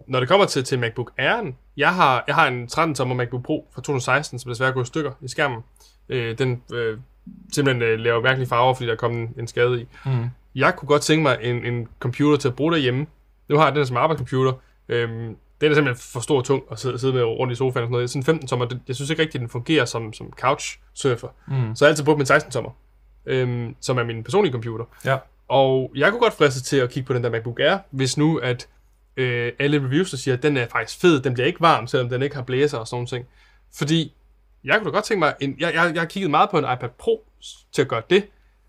når det kommer til, til MacBook Air'en, jeg har, jeg har en 13-tommer MacBook Pro fra 2016, som desværre gået i stykker i skærmen. Øh, den øh, simpelthen øh, laver mærkelige farver, fordi der er kommet en, en skade i. Mm. Jeg kunne godt tænke mig en, en computer til at bruge derhjemme. Nu har jeg den som arbejdscomputer. Øhm, den er simpelthen for stor og tung at sidde, sidde med rundt i sofaen og sådan noget. Sådan en 15 tommer, det, jeg synes ikke rigtigt, den fungerer som, som couch surfer. Mm. Så jeg har altid brugt min 16 tommer, øhm, som er min personlige computer. Ja. Og jeg kunne godt friste til at kigge på den der MacBook Air, hvis nu at øh, alle reviews der siger, at den er faktisk fed, den bliver ikke varm, selvom den ikke har blæser og sådan nogle ting. Fordi jeg kunne da godt tænke mig, en, jeg, jeg, jeg har kigget meget på en iPad Pro til at gøre det,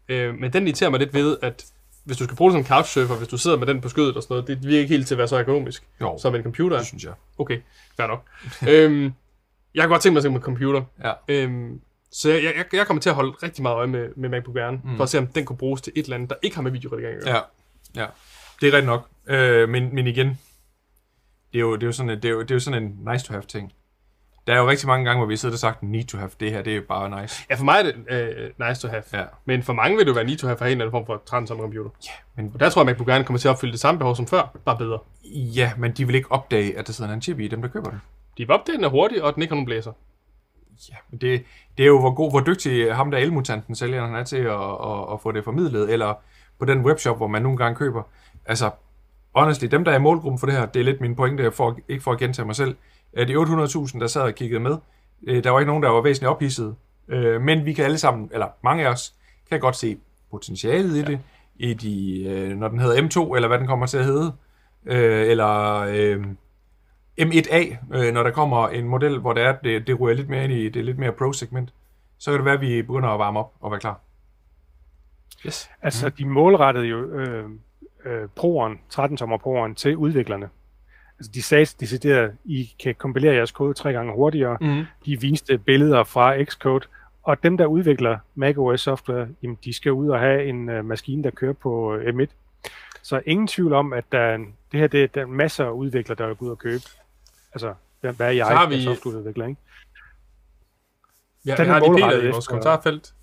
øh, men den irriterer mig lidt ved, at hvis du skal bruge det som couchsurfer, hvis du sidder med den på skødet og sådan noget, det virker ikke helt til at være så økonomisk Jo, som en computer. det synes jeg. Okay, fair nok. øhm, jeg kan godt tænke mig at se med computer. Ja. Øhm, så jeg, jeg, jeg kommer til at holde rigtig meget øje med, med MacBook Air'en. Mm. for at se, om den kunne bruges til et eller andet, der ikke har med videoredigering at gøre. Ja, ja. Det er rigtigt nok. Øh, men, men igen, det er, jo, det, er jo sådan, det, er jo, det er jo sådan en nice to have ting. Der er jo rigtig mange gange, hvor vi sidder og sagt, need to have, det her, det er bare nice. Ja, for mig er det øh, nice to have. Ja. Men for mange vil det jo være need to have for en eller anden form for transom computer. Ja, men, Og der tror jeg, at MacBook Air'en kommer til at opfylde det samme behov som før, bare bedre. ja, men de vil ikke opdage, at der sidder en chip i dem, der køber den. De vil opdage, den er hurtig, og den ikke har nogen blæser. Ja, men det, det er jo, hvor god, hvor dygtig ham der elmutanten sælgeren han er til at, at, at, få det formidlet, eller på den webshop, hvor man nogle gange køber. Altså, honestly, dem der er i målgruppen for det her, det er lidt min pointe, for, ikke for at gentage mig selv. Øh, De 800.000, der sad og kiggede med, øh, der var ikke nogen, der var væsentligt ophidset. Øh, Men vi kan alle sammen, eller mange af os, kan godt se potentialet i det, i de, øh, når den hedder M2, eller hvad den kommer til at hedde, eller øh, M1A, øh, når der kommer en model, hvor det er, det, det ryger lidt mere ind i det lidt mere pro-segment, så kan det være, at vi begynder at varme op og være klar. Yes. Altså, de målrettede jo øh, øh, proeren, 13-tommer proeren til udviklerne. Altså, de sagde decideret, I kan kompilere jeres kode tre gange hurtigere. Mm. De viste billeder fra Xcode, og dem, der udvikler macOS software, jamen, de skal ud og have en uh, maskine, der kører på uh, M1. Så ingen tvivl om, at der er en, det her det, der er masser af udviklere, der vil gå ud og købe. Altså, hvad er jeg, Så har vi- er softwareudvikler, ikke? Ja, Den vi er har lige Peter i vores kommentarfelt.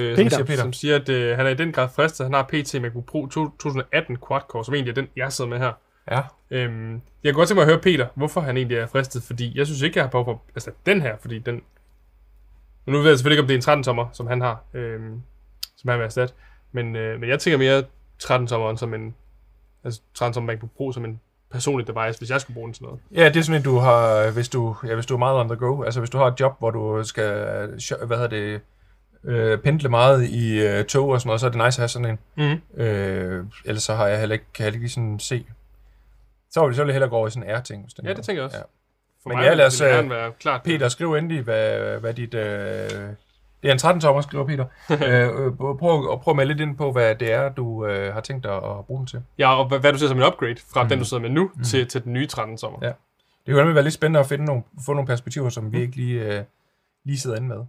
Øh, Peter. som, Siger Peter. som siger, at øh, han er i den grad fristet. Han har PT MacBook Pro 2018 quad-core, som egentlig er den, jeg sidder med her. Ja. Øhm, jeg kunne godt tænke mig at høre Peter, hvorfor han egentlig er fristet, fordi jeg synes ikke, jeg har behov for altså, den her, fordi den... Nu ved jeg selvfølgelig ikke, om det er en 13-tommer, som han har, øhm, som han vil erstatte, men, øh, men jeg tænker mere 13-tommeren som en... Altså 13-tommer MacBook Pro som en personlig device, hvis jeg skulle bruge den til noget. Ja, det er sådan en, du har, hvis du, ja, hvis du er meget on the go. Altså, hvis du har et job, hvor du skal, hvad hedder det, øh, pendle meget i øh, tog og sådan noget, så er det nice at have sådan en. Mm. Øh, ellers så har jeg heller ikke, kan jeg ikke sådan se. Så vil, så vil jeg hellere gå over i sådan en R-ting. Ja, det tænker jeg også. Ja. For Men mig ja, lad os, det øh, være klart. Peter, skriv endelig, hvad, hvad dit... Øh, det er en 13-tommer, skriver Peter. øh, øh, prøv, og prøv at melde lidt ind på, hvad det er, du øh, har tænkt dig at bruge den til. Ja, og hvad, hvad du ser som en upgrade fra Mm. mm. den, du sidder med nu, mm. til, til den nye 13 sommer. Ja. Det kunne nemlig være lidt spændende at finde nogle, få nogle perspektiver, som vi ikke lige, øh, lige sidder inde med.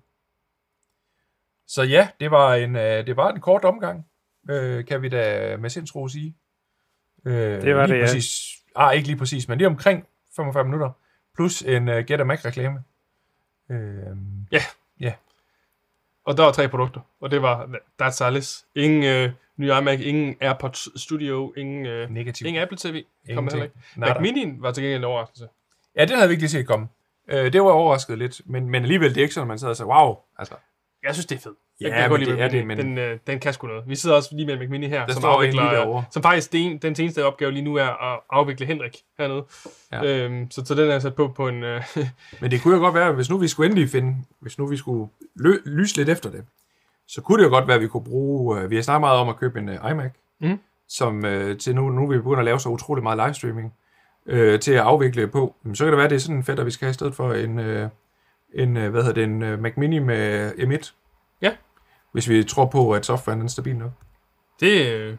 Så ja, det var en, øh, det var en kort omgang, øh, kan vi da med sindsro sige. Øh, Det var lige det, ja. præcis, Ah, ikke lige præcis, men lige omkring 45 minutter, plus en uh, Get a Mac-reklame. Øh, Og der var tre produkter, og det var That's Alice. Ingen øh, ny iMac, ingen AirPods Studio, ingen, øh, negativ. ingen Apple TV. Kom heller ikke. Mac Mini'en var til gengæld en overraskelse. Ja, det havde vi ikke lige set komme. Øh, det var overrasket lidt, men, men alligevel, det er ikke sådan, at man sidder og siger, wow, altså, Jeg synes, det er fedt. Ja, jeg, kan men godt lide det er det, men- Den, øh, den kan sgu noget. Vi sidder også lige med en Mac Mini her, Der som, afvikler, derovre. som faktisk den, den seneste opgave lige nu er at afvikle Henrik hernede. Ja. Øhm, så, så den er sat på på en... Øh, Men det kunne jo godt være, hvis nu vi skulle endelig finde, hvis nu vi skulle lø- lyse lidt efter det, så kunne det jo godt være, at vi kunne bruge, øh, vi har snakket meget om at købe en uh, iMac, Mhm. som øh, til nu, nu vi begyndt at lave så utrolig meget livestreaming, øh, til at afvikle på. Jamen, så kan det være, at det er sådan en fedt, at vi skal have i stedet for en, øh, en øh, hvad hedder det, en øh, Mac Mini med M1. Ja. Hvis vi tror på, at softwaren er stabil nok. det øh,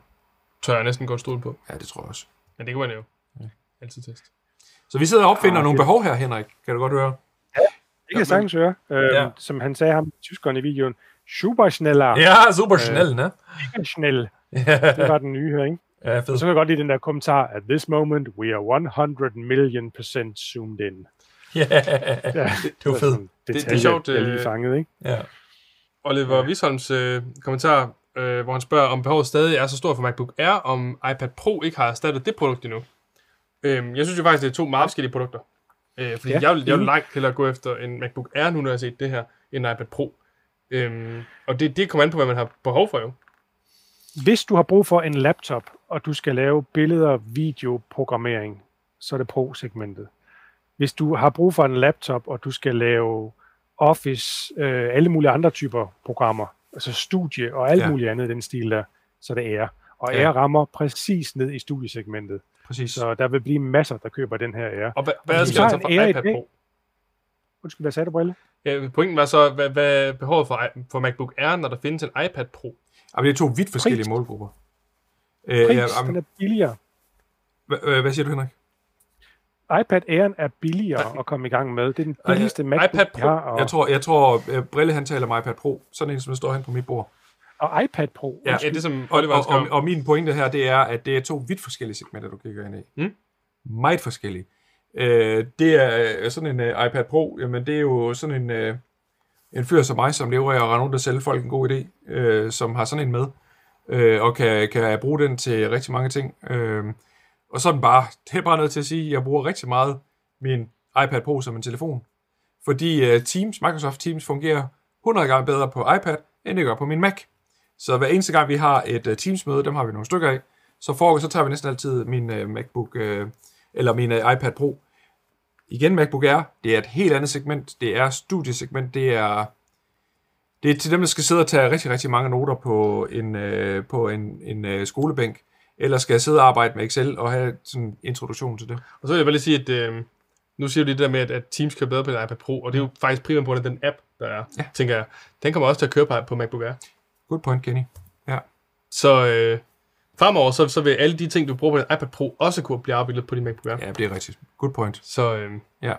tør jeg næsten godt stole på. Ja, det tror jeg også. Men det kunne man jo. Ja. Altid test. Så vi sidder og opfinder Ah, nogle behov her, Henrik. Kan du godt høre? Det kan jeg sagtens høre. Øhm, Ja. ja. Som han sagde ham, tyskeren i videoen, Superschneller. Ja, super snel, ne? Schnell. Ja, Det var den nye her, ikke? ja Og fedt. så kan jeg godt lide den der kommentar, at this moment we are 100 million percent zoomed in. Ja, Ja, det var fedt. det er Detalje, sjovt, jeg lige øh, fanget, ikke? Ja. Oliver Wisholms øh, kommentar, øh, hvor han spørger, om behovet stadig er så stort for MacBook Air, om iPad Pro ikke har erstattet det produkt endnu. Øhm, jeg synes jo faktisk, det er to meget forskellige produkter. Øh, fordi Ja, jeg, vil, jeg vil langt hellere gå efter en MacBook Air, nu når jeg har set det her, end en iPad Pro. Øhm, og det, det kommer an på, hvad man har behov for jo. Hvis du har brug for en laptop, og du skal lave billeder, video, programmering, så er det Pro-segmentet. Hvis du har brug for en laptop, og du skal lave Office, øh, alle mulige andre typer programmer, altså studie og alt Ja. ja. muligt andet den stil der, så det er. Og Ja. ja. rammer præcis ned i studiesegmentet. Præcis. Så der vil blive masser, der køber den her Air. Og hvad, hvad er det en for Air iPad Pro? Undskyld, hvad sagde du, Brille? Ja, pointen var så, hvad, hvad behovet for, for MacBook Air, når der findes en iPad Pro? Jamen, det er to vidt forskellige Pris. målgrupper. Øh, Pris, ja, den jamen, er billigere. hvad, øh, hvad siger du, Henrik? iPad Air'en er billigere at komme i gang med. Det er den billigste MacBook, iPad Pro. har. Og, Jeg tror, jeg tror uh, Brille han taler om iPad Pro. Sådan en, som der står hen på mit bord. og iPad Pro. Ja. Ja, det som Og, Oliver og, og, og min pointe her, det er, at det er to vidt forskellige segmenter, du kigger ind i. Mm. Meget forskellige. Øh, det er øh, sådan en uh, iPad Pro, jamen det er jo sådan en, uh, en fyr som mig, som lever af at rende rundt og sælge folk en god idé, øh, som har sådan en med, øh, og kan, kan bruge den til rigtig mange ting. Øh, og sådan bare, det er bare nødt til at sige, at jeg bruger rigtig meget min iPad Pro som en telefon. Fordi øh, Teams, Microsoft Teams fungerer 100 gange bedre på iPad, end det gør på min Mac. Så hver eneste gang vi har et øh, Teams-møde, dem har vi nogle stykker af, så, foregår, så tager vi næsten altid min øh, MacBook, eller min iPad Pro. Igen MacBook Air, det er et helt andet segment, det er studiesegment, det er, det er til dem, der skal sidde og tage rigtig, rigtig mange noter på en, på en, en skolebænk, eller skal sidde og arbejde med Excel og have sådan en introduktion til det. Og så vil jeg bare lige sige, at øh, nu siger du det der med, at, at Teams kører bedre på en iPad Pro, og det er jo faktisk primært på grund af den app, der er, Ja. tænker jeg. Den kommer også til at køre på, på MacBook Air. Good point, Kenny. Ja. Så øh, fremover, så, så vil alle de ting, du bruger på din iPad Pro, også kunne blive afbildet på din MacBook Air. Ja, det er rigtigt. Good point. Så, øh, men, Ja.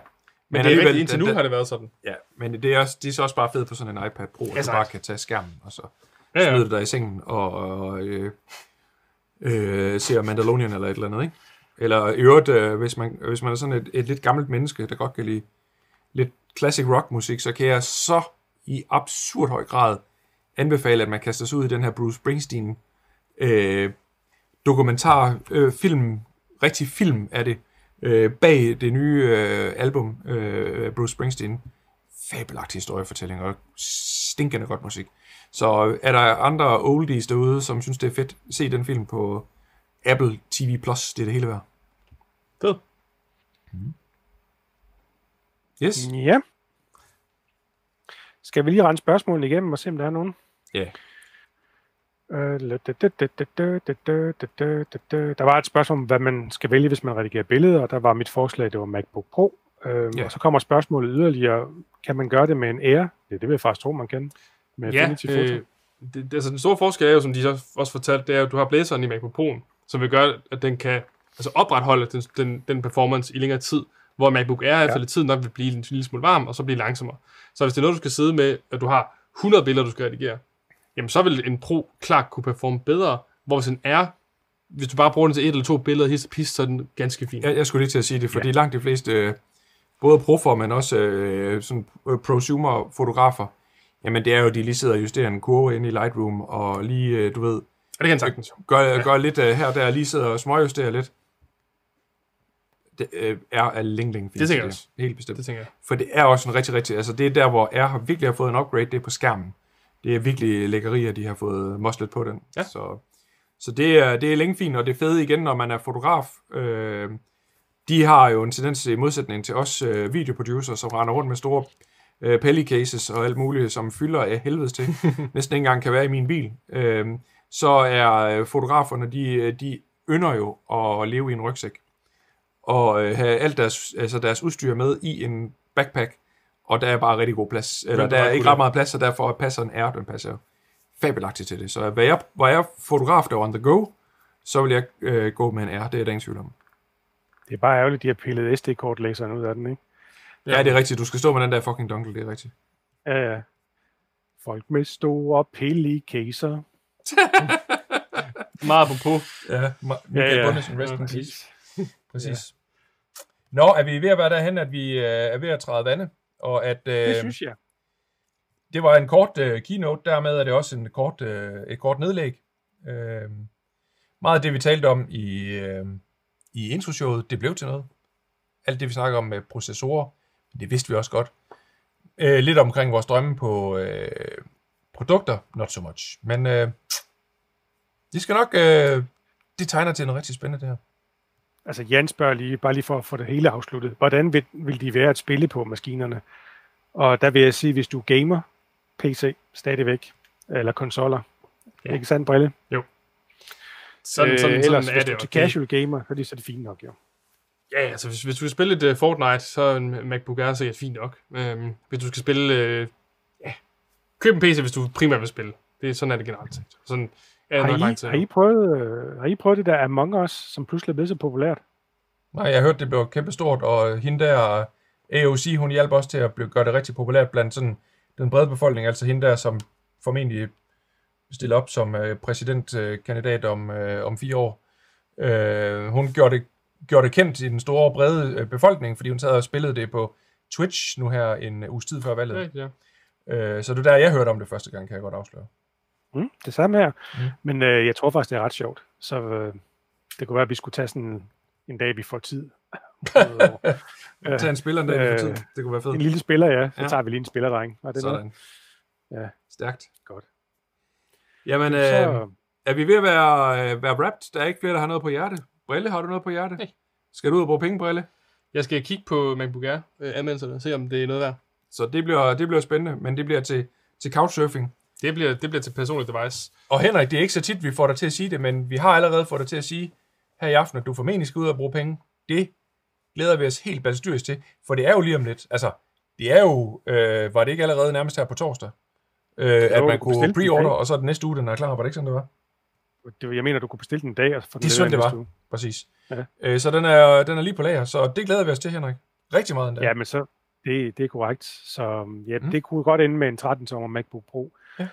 men det er rigtigt, indtil nu den- har det været sådan. Ja, men det er, også, de er så også bare fede på sådan en iPad Pro, at du tak. bare kan tage skærmen, og så Ja, ja. smider du dig i sengen og, og øh, øh, ser Mandalorian eller et eller andet, ikke? Eller i øvrigt, øh, hvis, man, hvis man er sådan et, et lidt gammelt menneske, der godt kan lide lidt classic rock musik, så kan jeg så i absurd høj grad anbefale, at man kaster sig ud i den her Bruce Springsteen øh, dokumentar, øh, film, rigtig film er det, øh, bag det nye øh, album, øh, Bruce Springsteen. Fabelagtig historiefortælling og stinkende godt musik. Så er der andre oldies derude, som synes, det er fedt, se den film på Apple TV+. Plus. Det er det hele værd. Fed. Mm. Yes. Ja. Skal vi lige rense spørgsmålene igennem og se, om der er nogen? Ja. Yeah. Der var et spørgsmål om, hvad man skal vælge, hvis man redigerer billeder, og der var mit forslag, det var MacBook Pro. Øhm, yeah. Og så kommer spørgsmålet yderligere, kan man gøre det med en Air? Ja, det vil jeg faktisk tro, man kan. Med Ja, Affinity Photo. øh, det, altså den store forskel er jo, som de så også fortalte, det er jo, at du har blæseren i MacBook Pro'en, som vil gøre, at den kan altså opretholde den, den, den performance i længere tid, hvor MacBook Air efter lidt tid nok vil blive en lille smule varm, og så blive langsommere. Så hvis det er noget, du skal sidde med, at du har 100 billeder, du skal redigere, jamen så vil en Pro klart kunne performe bedre, hvor hvis en R, hvis du bare bruger den til et eller to billeder, hist pist, så er den ganske fin. Jeg, jeg skulle lige til at sige det, fordi ja. langt de fleste, øh, både profer, men også øh, sådan øh, prosumer-fotografer, jamen det er jo, de lige sidder og justerer en kurve inde i Lightroom, og lige, øh, du ved, Og det kan han sagtens gør, ja. gør lidt øh, her og der, lige sidder og småjusterer lidt. Det øh, er af ling ling Det tænker jeg også. Helt bestemt. Det tænker jeg. For det er også en rigtig, rigtig, altså det er der, hvor R har virkelig har fået en upgrade, det er på skærmen. Det er virkelig lækkerier, de har fået moslet på den. Ja. Så, så det er, det er længe fint, og det er fede igen, når man er fotograf. Øh, de har jo en tendens i modsætning til os øh, videoproducer, som render rundt med store øh, pelly cases og alt muligt, som fylder af helvedes til, næsten ikke engang kan være i min bil. Øh, så er øh, fotograferne, de, de ynder jo at leve i en rygsæk og øh, have alt deres, altså deres udstyr med i en backpack, og der er bare rigtig god plads. Eller der er ikke ret meget plads, og derfor passer en R, den passer fabelagtigt til det. Så hvad jeg, var jeg fotograf, der var on the go, så vil jeg øh, gå med en R, det er der ingen tvivl om. Det er bare ærgerligt, de har pillet SD-kortlæseren ud af den, ikke? Ja. ja, det er rigtigt. Du skal stå med den der fucking dongle, det er rigtigt. Ja, ja. Folk med store pille caser. Meget på. Ja, Ja, ja. rest in Ja, peace. Præcis. Nå, er vi ved at være derhen, at vi øh, er ved at træde vande, og at øh, Det synes jeg. det var en kort øh, keynote, dermed er det også en kort, øh, et kort nedlæg. Øh, meget af det, vi talte om i, øh, i introshowet, det blev til noget. Alt det, vi snakker om med processorer, det vidste vi også godt. Øh, lidt omkring vores drømme på øh, produkter, not so much. Men øh, det skal nok, øh, det tegner til noget rigtig spændende, det her. Altså Jan spørger lige, bare lige for at få det hele afsluttet. Hvordan vil, vil de være at spille på maskinerne? Og der vil jeg sige, hvis du er gamer, PC stadigvæk, eller konsoller. Ja. Ikke sandt, Brille? Sådan, sådan, øh, sådan ellers, er hvis det du er til okay. casual gamer, så er det, så er det fint nok, jo. Ja, altså hvis, hvis du vil spille et uh, Fortnite, så er en MacBook Air sikkert fint nok. Um, hvis du skal spille, uh, ja, køb en PC, hvis du primært vil spille. Det er sådan er det generelt set. Sådan er det Har I, langt har, I prøvet, øh, har I prøvet det der Among Us, som pludselig er blevet så populært? Nej, jeg hørte, det blev kæmpestort, og hende der, AOC, hun hjalp også til at blive, gøre det rigtig populært blandt sådan den brede befolkning, altså hende der, som formentlig stiller op som øh, præsidentkandidat om, øh, om fire år. Øh, hun gjorde det, gjorde det kendt i den store brede øh, befolkning, fordi hun sad og spillede det på Twitch nu her en uges tid før valget. Ja, ja. Øh, så det er der, jeg hørte om det første gang, kan jeg godt afsløre. Mm, det samme her. Mm. Men øh, jeg tror faktisk, det er ret sjovt. Så øh, det kunne være, at vi skulle tage sådan en dag, vi får tid. Øh, Tag en spiller en dag for øh, tid. Det kunne være fedt. en lille spiller, ja. Så Ja. tager vi lige en spillerdreng. Og det er noget. Sådan. Ja. Stærkt. Godt. Jamen, øh, Så, er vi ved at være, øh, være wrapped? Der er ikke flere, der har noget på hjerte. Brille, har du noget på hjerte? Nej. Skal du ud og bruge penge, Brille? Jeg skal kigge på MacBook Air øh, anmeldelserne og se, om det er noget værd. Så det bliver, det bliver spændende, men det bliver til, til couchsurfing. Det bliver, det bliver til personligt device. Og Henrik, det er ikke så tit, vi får dig til at sige det, men vi har allerede fået dig til at sige her i aften, at du formentlig skal ud og bruge penge. Det glæder vi os helt balstyrisk til, for det er jo lige om lidt. Altså, det er jo, øh, var det ikke allerede nærmest her på torsdag, øh, at man kunne pre-order, og så er den næste uge, den er klar. Var det ikke sådan, det var? Det, jeg mener, du kunne bestille den en dag, og få den Det er sådan, leveret det var. uge. Præcis. Ja. Øh, så den er, den er lige på lager, så det glæder vi os til, Henrik. Rigtig meget endda. Ja, men så, det, det er korrekt. Så ja, Mm. det kunne godt ende med en 13-tommer MacBook Pro. Ja.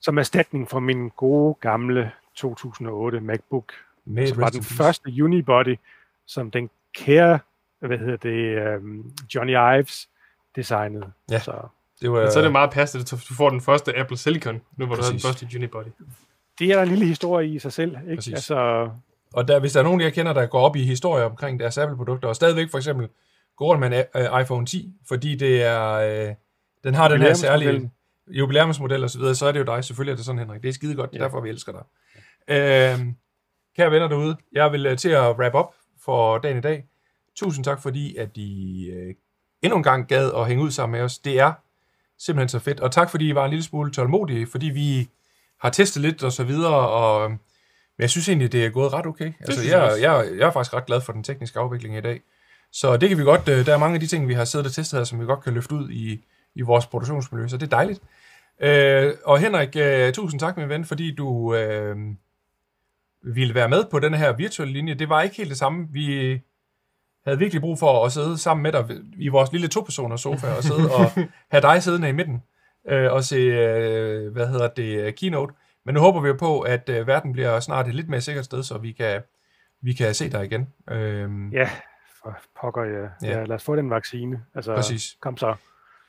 Som erstatning for min gode, gamle 2008 MacBook, Med som var den første unibody, som den kære, hvad hedder det, um, Johnny Ives designede. Ja. Så Men Det var, så er det meget passende, at du får den første Apple Silicon, nu hvor du har den Præcis. første Unibody. Det er der en lille historie i sig selv. Ikke? Præcis. Altså, Og der, hvis der er nogen, jeg kender, der går op i historie omkring deres Apple-produkter, og stadigvæk for eksempel går rundt med uh, iPhone 10, fordi det er, øh, den har den her særlige jubilæumsmodel og så videre, så er det jo dig. Selvfølgelig er det sådan, Henrik. Det er skide godt. Det er Ja. derfor, vi elsker dig. Øh, kære venner derude, jeg vil øh, til at wrap up for dagen i dag. Tusind tak, fordi at I øh, endnu en gang gad at hænge ud sammen med os. Det er simpelthen så fedt. Og tak, fordi I var en lille smule tålmodige, fordi vi har testet lidt og så videre, og men jeg synes egentlig, det er gået ret okay. Altså, jeg jeg, jeg er faktisk ret glad for den tekniske afvikling i dag. Så det kan vi godt, øh, der er mange af de ting, vi har siddet og testet her, som vi godt kan løfte ud i, i vores produktionsmiljø, så det er dejligt. Øh, og Henrik, øh, tusind tak, min ven, fordi du øh, ville være med på den her virtuelle linje. Det var ikke helt det samme. Vi havde virkelig brug for at sidde sammen med dig i vores lille to-personers sofa og sidde og have dig siddende i midten øh, og se, øh, hvad hedder det, keynote. Men nu håber vi jo på, at øh, verden bliver snart et lidt mere sikkert sted, så vi kan, vi kan se dig igen. Øh, ja, for pokker, ja. Ja. ja. Lad os få den vaccine. Altså, Præcis. Kom så.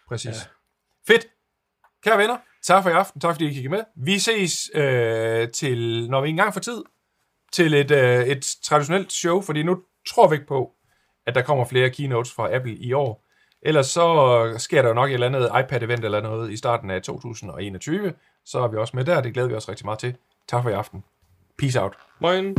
Præcis. Ja. Fedt. Kære venner, tak for i aften. Tak fordi I kiggede med. Vi ses øh, til, når vi engang får tid, til et, øh, et traditionelt show, fordi nu tror vi ikke på, at der kommer flere keynotes fra Apple i år. Ellers så sker der jo nok et eller andet iPad-event eller noget i starten af 2021. Så er vi også med der, det glæder vi os rigtig meget til. Tak for i aften. Peace out. Moin.